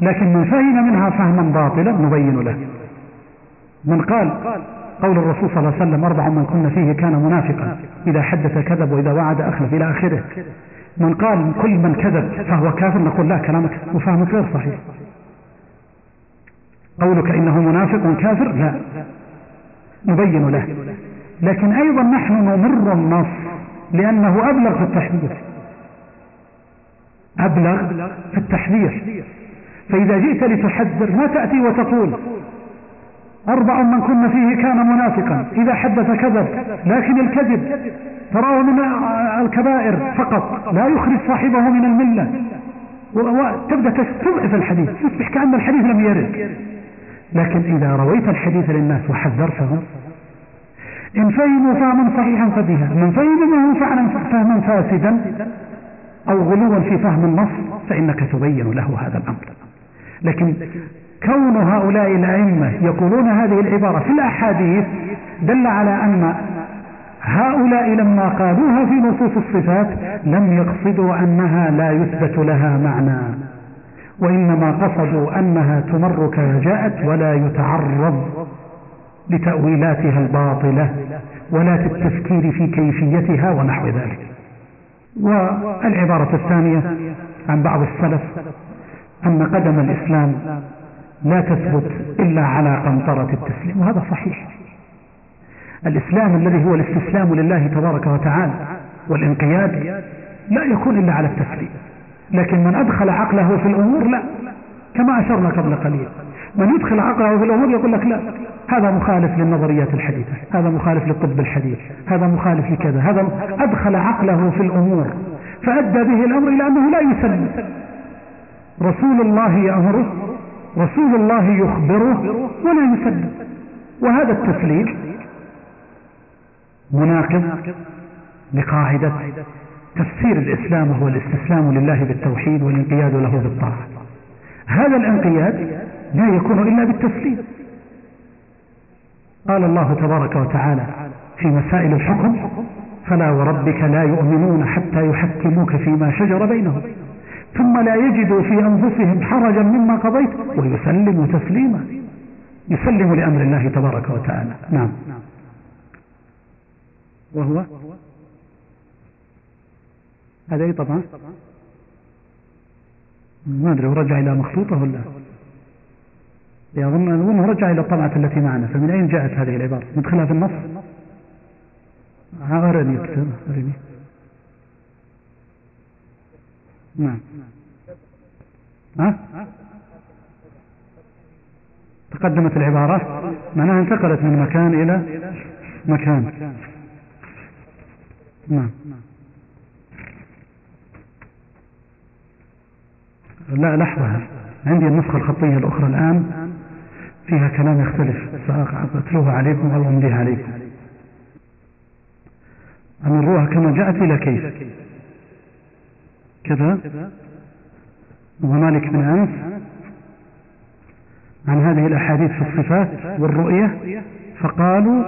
لكن من فهم منها فهما باطلا نبين له. من قال قول الرسول صلى الله عليه وسلم أربع من كنا فيه كان منافقا إذا حدث كذب وإذا وعد أخلف إلى آخره. من قال كل من كذب فهو كافر. نقول لا كلامك وفهمك غير صحيح. قولك إنه منافق كافر؟ لا. نبين له. لكن أيضا نحن نمر النص لأنه أبلغ في التحذير. أبلغ في التحذير. فإذا جئت لتحذر ما تأتي وتقول. أربع من كنا فيه كان منافقا. إذا حدث كذب لكن الكذب تراه من الكبائر فقط. لا يخرج صاحبه من الملة. وتبدأ تستضعف الحديث. يصبح كأن الحديث لم يرد. لكن إذا رويت الحديث للناس وحذرتهم إن فهموا فهما صحيحا فبها. من فهم فهما فاسدا. أو غلوا في فهم النص فإنك تبين له هذا الأمر. لكن كون هؤلاء الأئمة يقولون هذه العبارة في الأحاديث دل على أن هؤلاء لما قالوها في نصوص الصفات لم يقصدوا أنها لا يثبت لها معنى. وإنما قصدوا أنها تمر كما جاءت ولا يتعرض. لتأويلاتها الباطلة ولا التفكير في كيفيتها ونحو ذلك. والعبارة الثانية عن بعض السلف أن قدم الإسلام لا تثبت إلا على قنطرة التسليم وهذا صحيح. الإسلام الذي هو الاستسلام لله تبارك وتعالى والانقياد لا يكون إلا على التسليم لكن من أدخل عقله في الأمور لا كما أشرنا قبل قليل. من يدخل عقله في الأمور يقول لك لا هذا مخالف للنظريات الحديثة هذا مخالف للطب الحديث هذا مخالف لكذا هذا أدخل عقله في الأمور فأدى به الأمر إلى أنه لا يسلم. رسول الله يأمره رسول الله يخبره ولا يسلم. وهذا التسليم مناقض لقاعدة تفسير الإسلام هو الاستسلام لله بالتوحيد والانقياد له بالطاعة. هذا الانقياد لا يكون إلا بالتسليم. قال الله تبارك وتعالى في مسائل الحكم فلا وربك لا يؤمنون حتى يحكموك فيما شجر بينهم ثم لا يجدوا في أنفسهم حرجا مما قضيت ويسلموا تسليما. يسلم لأمر الله تبارك وتعالى. نعم. وهو؟ هذا إيه طبعا؟ ما أدري رجع إلى مخطوطة ولا؟ يظن أظنه رجع إلى الطبعة التي معنا. فمن أين جاءت هذه العبارة؟ ندخلها في النص؟ أرني أرني نعم. ها؟ تقدمت العبارة. معناها انتقلت من مكان إلى مكان. نعم. لا لحظة. عندي النسخة الخطية الأخرى الآن. فيها كلام يختلف. سأتلوه عليكم أو أمليه عليكم. أمروها كما جاءت إلى كيف؟ كذا؟ ومالك بن أنس عن هذه الأحاديث في الصفات والرؤية فقالوا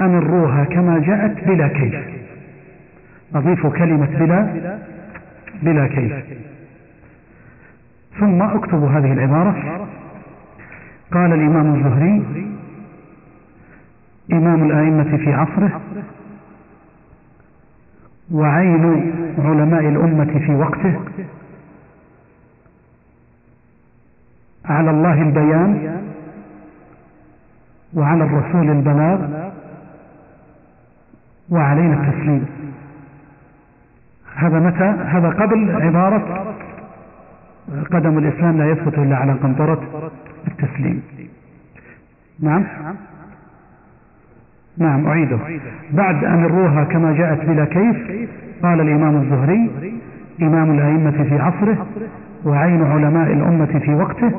أمروها كما جاءت بلا كيف. أضيف كلمة بلا بلا كيف. ثم أكتب هذه العبارة. قال الإمام الزهري إمام الآئمة في عصره وعين علماء الأمة في وقته على الله البيان وعلى الرسول البلاغ وعلينا التسليم. هذا متى؟ هذا قبل عبارة قدم الإسلام لا يثبت إلا على قنطرة التسليم. نعم. نعم أعيده. بعد أن الروها كما جاءت بلا كيف قال الإمام الزهري إمام الأئمة في عصره وعين علماء الأمة في وقته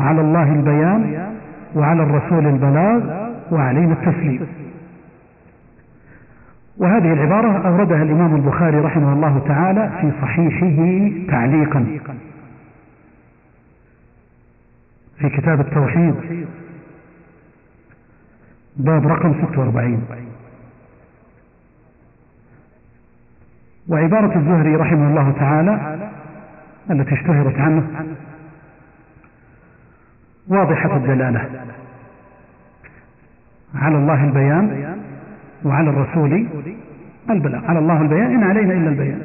على الله البيان وعلى الرسول البلاغ وعلينا التسليم. وهذه العبارة أوردها الإمام البخاري رحمه الله تعالى في صحيحه تعليقا. في كتاب التوحيد. باب رقم 46 وعبارة الزهري رحمه الله تعالى التي اشتهرت عنه واضحة الدلالة على الله البيان وعلى الرسول البلاغ. على الله البيان إن علينا إلا البيان.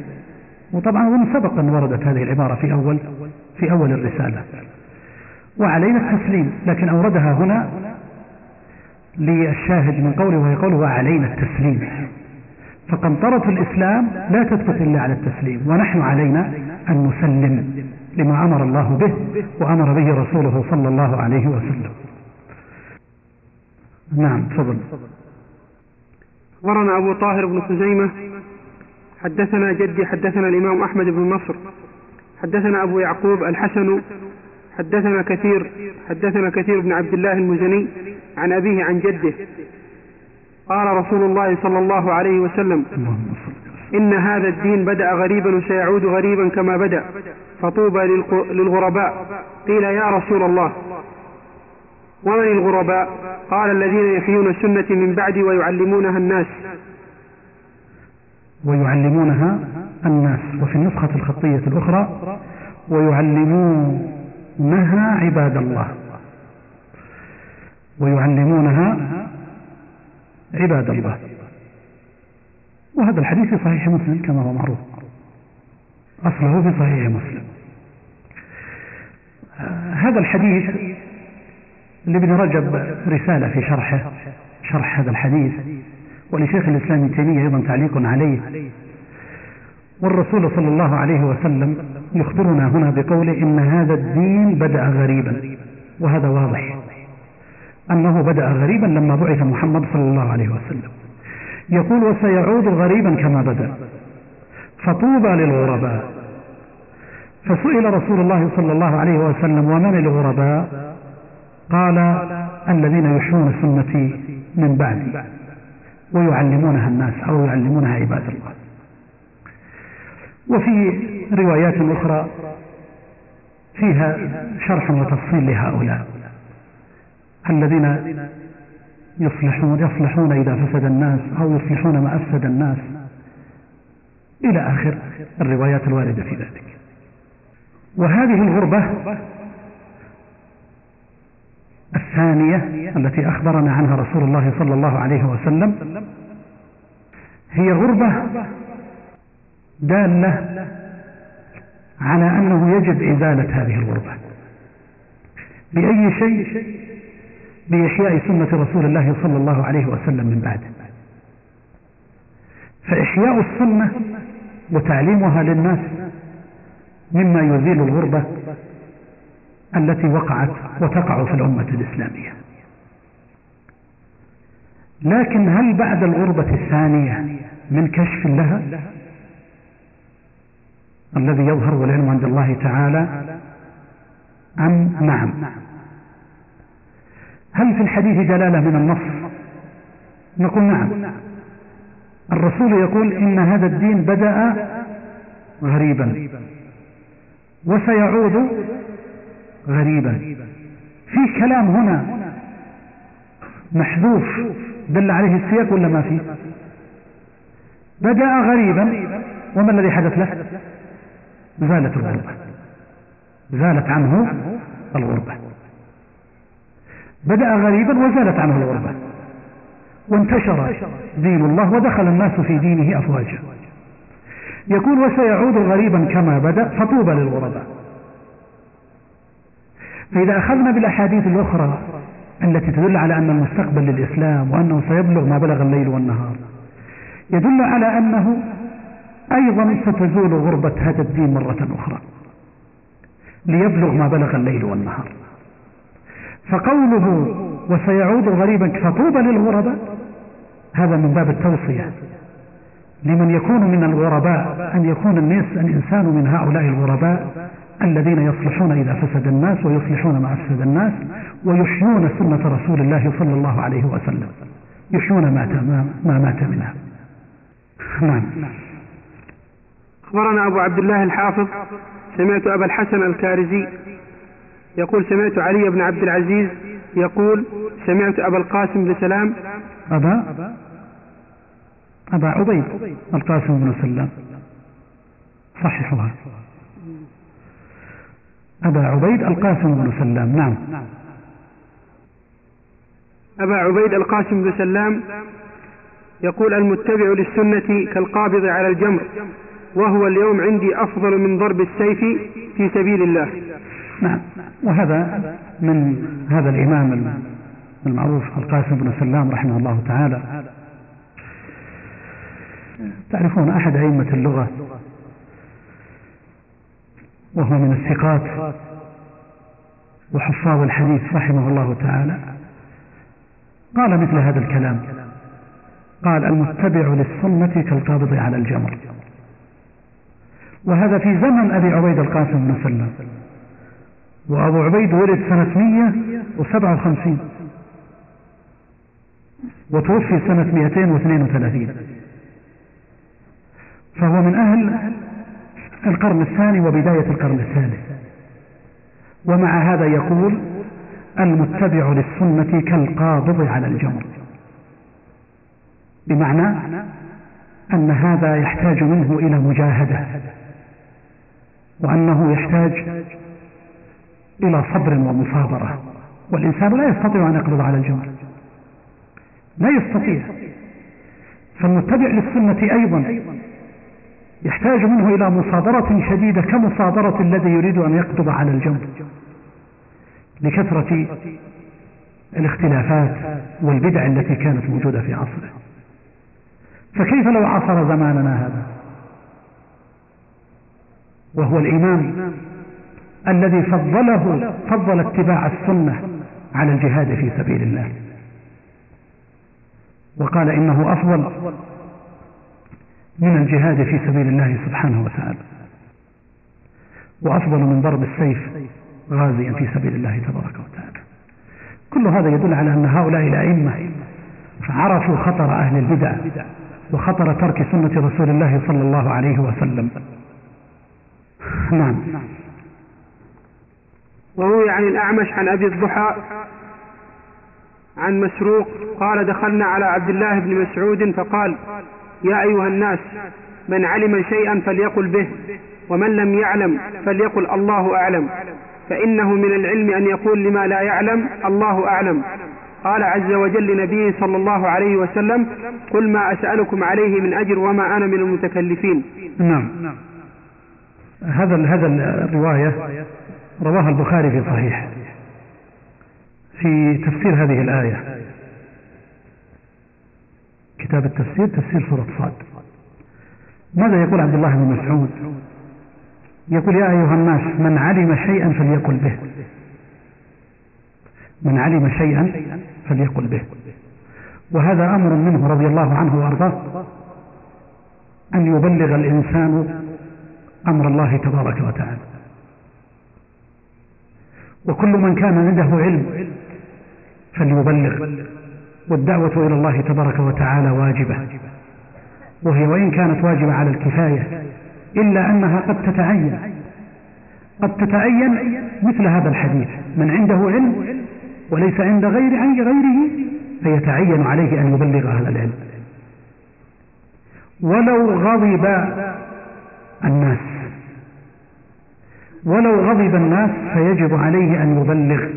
وطبعا من سبق أن وردت هذه العبارة في أول في أول الرسالة. وعلينا التسليم لكن أوردها هنا للشاهد من قوله وهي قوله وعلينا التسليم. فقنطرة الإسلام لا تثبت إلا على التسليم ونحن علينا أن نسلم لما أمر الله به وأمر به رسوله صلى الله عليه وسلم. نعم تفضل. أخبرنا أبو طاهر بن خزيمة حدثنا جدي حدثنا الإمام أحمد بن نصر حدثنا أبو يعقوب الحسن حدثنا كثير حدثنا كثير بن عبد الله المزني عن أبيه عن جده. قال رسول الله صلى الله عليه وسلم إن هذا الدين بدأ غريبا وسيعود غريبا كما بدأ فطوبى للغرباء. قيل يا رسول الله ومن الغرباء؟ قال الذين يحيون السنة من بعد ويعلمونها الناس. ويعلمونها الناس. وفي النسخة الخطية الأخرى ويعلمونها عباد الله ويعلمونها عباد الله. وهذا الحديث في صحيح مسلم كما هو معروف. أصله في صحيح مسلم. هذا الحديث لابن رجب رسالة في شرحه شرح هذا الحديث ولشيخ الإسلام ابن تيمية أيضا تعليق عليه. والرسول صلى الله عليه وسلم يخبرنا هنا بقوله إن هذا الدين بدأ غريبا وهذا واضح. أنه بدأ غريبا لما بعث محمد صلى الله عليه وسلم. يقول وسيعود غريبا كما بدأ. فطوبى للغرباء. فسئل رسول الله صلى الله عليه وسلم ومن الغرباء؟ قال الذين يحيون سنتي من بعدي ويعلمونها الناس أو يعلمونها عباد الله. وفي روايات أخرى فيها شرح وتفصيل لهؤلاء. الذين يصلحون يصلحون إذا فسد الناس أو يصلحون ما أفسد الناس. إلى آخر الروايات الواردة في ذلك. وهذه الغربة الثانية التي أخبرنا عنها رسول الله صلى الله عليه وسلم هي غربة دالة على أنه يجب إزالة هذه الغربة. بأي شيء؟ بإحياء سنة رسول الله صلى الله عليه وسلم من بعده فإحياء السنة وتعليمها للناس مما يزيل الغربة التي وقعت وتقع في الأمة الإسلامية. لكن هل بعد الغربة الثانية من كشف لها؟ الذي يظهر والعلم عند الله تعالى أم نعم؟ هل في الحديث دلالة من النص؟ نقول نعم. الرسول يقول إن هذا الدين بدأ غريبا. وسيعود غريبا. في كلام هنا محذوف دل عليه السياق ولا ما فيه؟ بدأ غريبا. وما الذي حدث له؟ زالت الغربة. زالت عنه الغربة. بدأ غريبا وزالت عنه الغربة. وانتشر دين الله ودخل الناس في دينه أفواجا. يقول وسيعود غريبا كما بدأ فطوبى للغرباء. فإذا أخذنا بالأحاديث الأخرى التي تدل على أن المستقبل للإسلام وأنه سيبلغ ما بلغ الليل والنهار يدل على أنه أيضا ستزول غربة هذا الدين مرة أخرى ليبلغ ما بلغ الليل والنهار. فقوله وسيعود غريبا فطوبى للغرباء هذا من باب التوصية لمن يكون من الغرباء أن يكون الناس الإنسان من هؤلاء الغرباء الذين يصلحون إذا فسد الناس ويصلحون ما أفسد الناس ويحيون سنة رسول الله صلى الله عليه وسلم. يحيون ما, ما مات منها. نعم. أخبرنا أبو عبد الله الحافظ سمعت أبا الحسن الكارزي يقول سمعت علي بن عبد العزيز يقول سمعت أبا القاسم بن سلام. أبا أبا عبيد القاسم بن سلام. صححها. أبا عبيد القاسم بن سلام نعم. أبا عبيد القاسم بن سلام يقول المتبع للسنة كالقابض على الجمر. وهو اليوم عندي أفضل من ضرب السيف في سبيل الله. نعم. وهذا من هذا الإمام المعروف القاسم بن سلام رحمه الله تعالى. تعرفون أحد أئمة اللغة؟ وهو من الثقات وحفاظ الحديث رحمه الله تعالى. قال مثل هذا الكلام. قال المتبع للسنة كالقابض على الجمر. وهذا في زمن أبي عبيد القاسم بن سلام وأبو عبيد ولد سنة 157 وتوفي سنة 232 فهو من أهل القرن الثاني وبداية القرن الثالث. ومع هذا يقول المتبع للسنة كالقابض على الجمر. بمعنى أن هذا يحتاج منه إلى مجاهدة. وأنه يحتاج إلى صبر ومصابرة. والإنسان لا يستطيع أن يقبض على الجمر لا يستطيع. فالمتبع للسنة أيضا يحتاج منه إلى مصابرة شديدة كمصابرة الذي يريد أن يقبض على الجمر لكثرة الاختلافات والبدع التي كانت موجودة في عصره. فكيف لو عصر زماننا هذا؟ وهو الإمام الذي فضله فضل اتباع السنة على الجهاد في سبيل الله. وقال إنه أفضل من الجهاد في سبيل الله سبحانه وتعالى. وأفضل من ضرب السيف غازيا في سبيل الله تبارك وتعالى. كل هذا يدل على أن هؤلاء الأئمة عرفوا خطر أهل البدع وخطر ترك سنة رسول الله صلى الله عليه وسلم. نعم. وروي عن الأعمش عن أبي الضحى عن مسروق قال دخلنا على عبد الله بن مسعود فقال يا أيها الناس من علم شيئا فليقل به ومن لم يعلم فليقل الله أعلم فإنه من العلم أن يقول لما لا يعلم الله أعلم. قال عز وجل لنبيه صلى الله عليه وسلم قل ما أسألكم عليه من أجر وما أنا من المتكلفين. نعم. هذا هذا الرواية رواها البخاري في صحيح في تفسير هذه الآية. كتاب التفسير تفسير سورة صاد. ماذا يقول عبد الله بن مسعود؟ يقول يا أيها الناس من علم شيئا فليقل به. من علم شيئا فليقل به. وهذا أمر منه رضي الله عنه وأرضاه أن يبلغ الإنسان أمر الله تبارك وتعالى. وكل من كان عنده علم فليبلغ. والدعوة إلى الله تبارك وتعالى واجبة. وهي وإن كانت واجبة على الكفاية إلا أنها قد تتعين. قد تتعين مثل هذا الحديث. من عنده علم وليس عند غير عن غيره فيتعين عليه أن يبلغ هذا العلم. ولو غضب الناس. ولو غضب الناس فيجب عليه أن يبلغ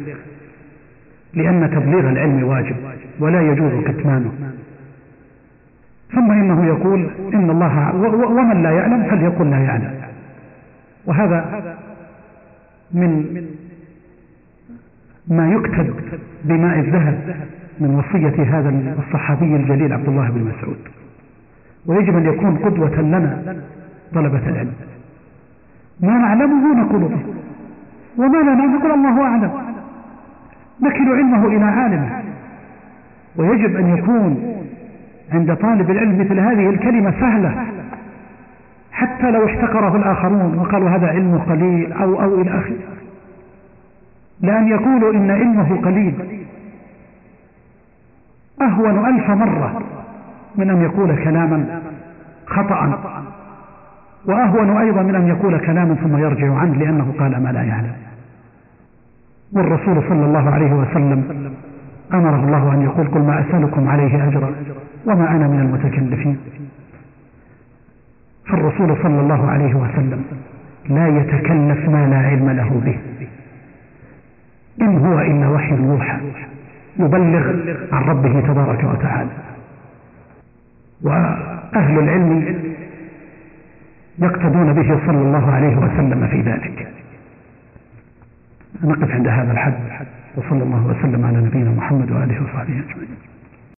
لأن تبليغ العلم واجب ولا يجوز كتمانه ثم إنه يقول إن الله ومن لا يعلم فليقل لا يعلم. وهذا من ما يكتب بماء الذهب من وصية هذا الصحابي الجليل عبد الله بن مسعود. ويجب أن يكون قدوة لنا طلبة العلم. ما نعلمه نقول به. وما لا نقول الله أعلم. نكل علمه إلى عالمه ويجب أن يكون عند طالب العلم مثل هذه الكلمة سهلة. حتى لو احتقره الآخرون وقالوا هذا علمه قليل أو أو إلى آخره. لأن يقولوا إن علمه قليل. أهون ألف مرة من أن يقول كلاما خطأ. وأهون أيضا من أن يقول كلاما ثم يرجع عنه لأنه قال ما لا يعلم. والرسول صلى الله عليه وسلم أمره الله أن يقول قل ما أسألكم عليه أجرا وما أنا من المتكلفين. فالرسول صلى الله عليه وسلم لا يتكلف ما لا علم له به. إن هو إلا وحي يوحى يبلغ عن ربه تبارك وتعالى. وأهل العلم يقتدون به صلى الله عليه وسلم في ذلك. نقف عند هذا الحد وصلى الله وسلم على نبينا محمد وآله وصحبه أجمعين.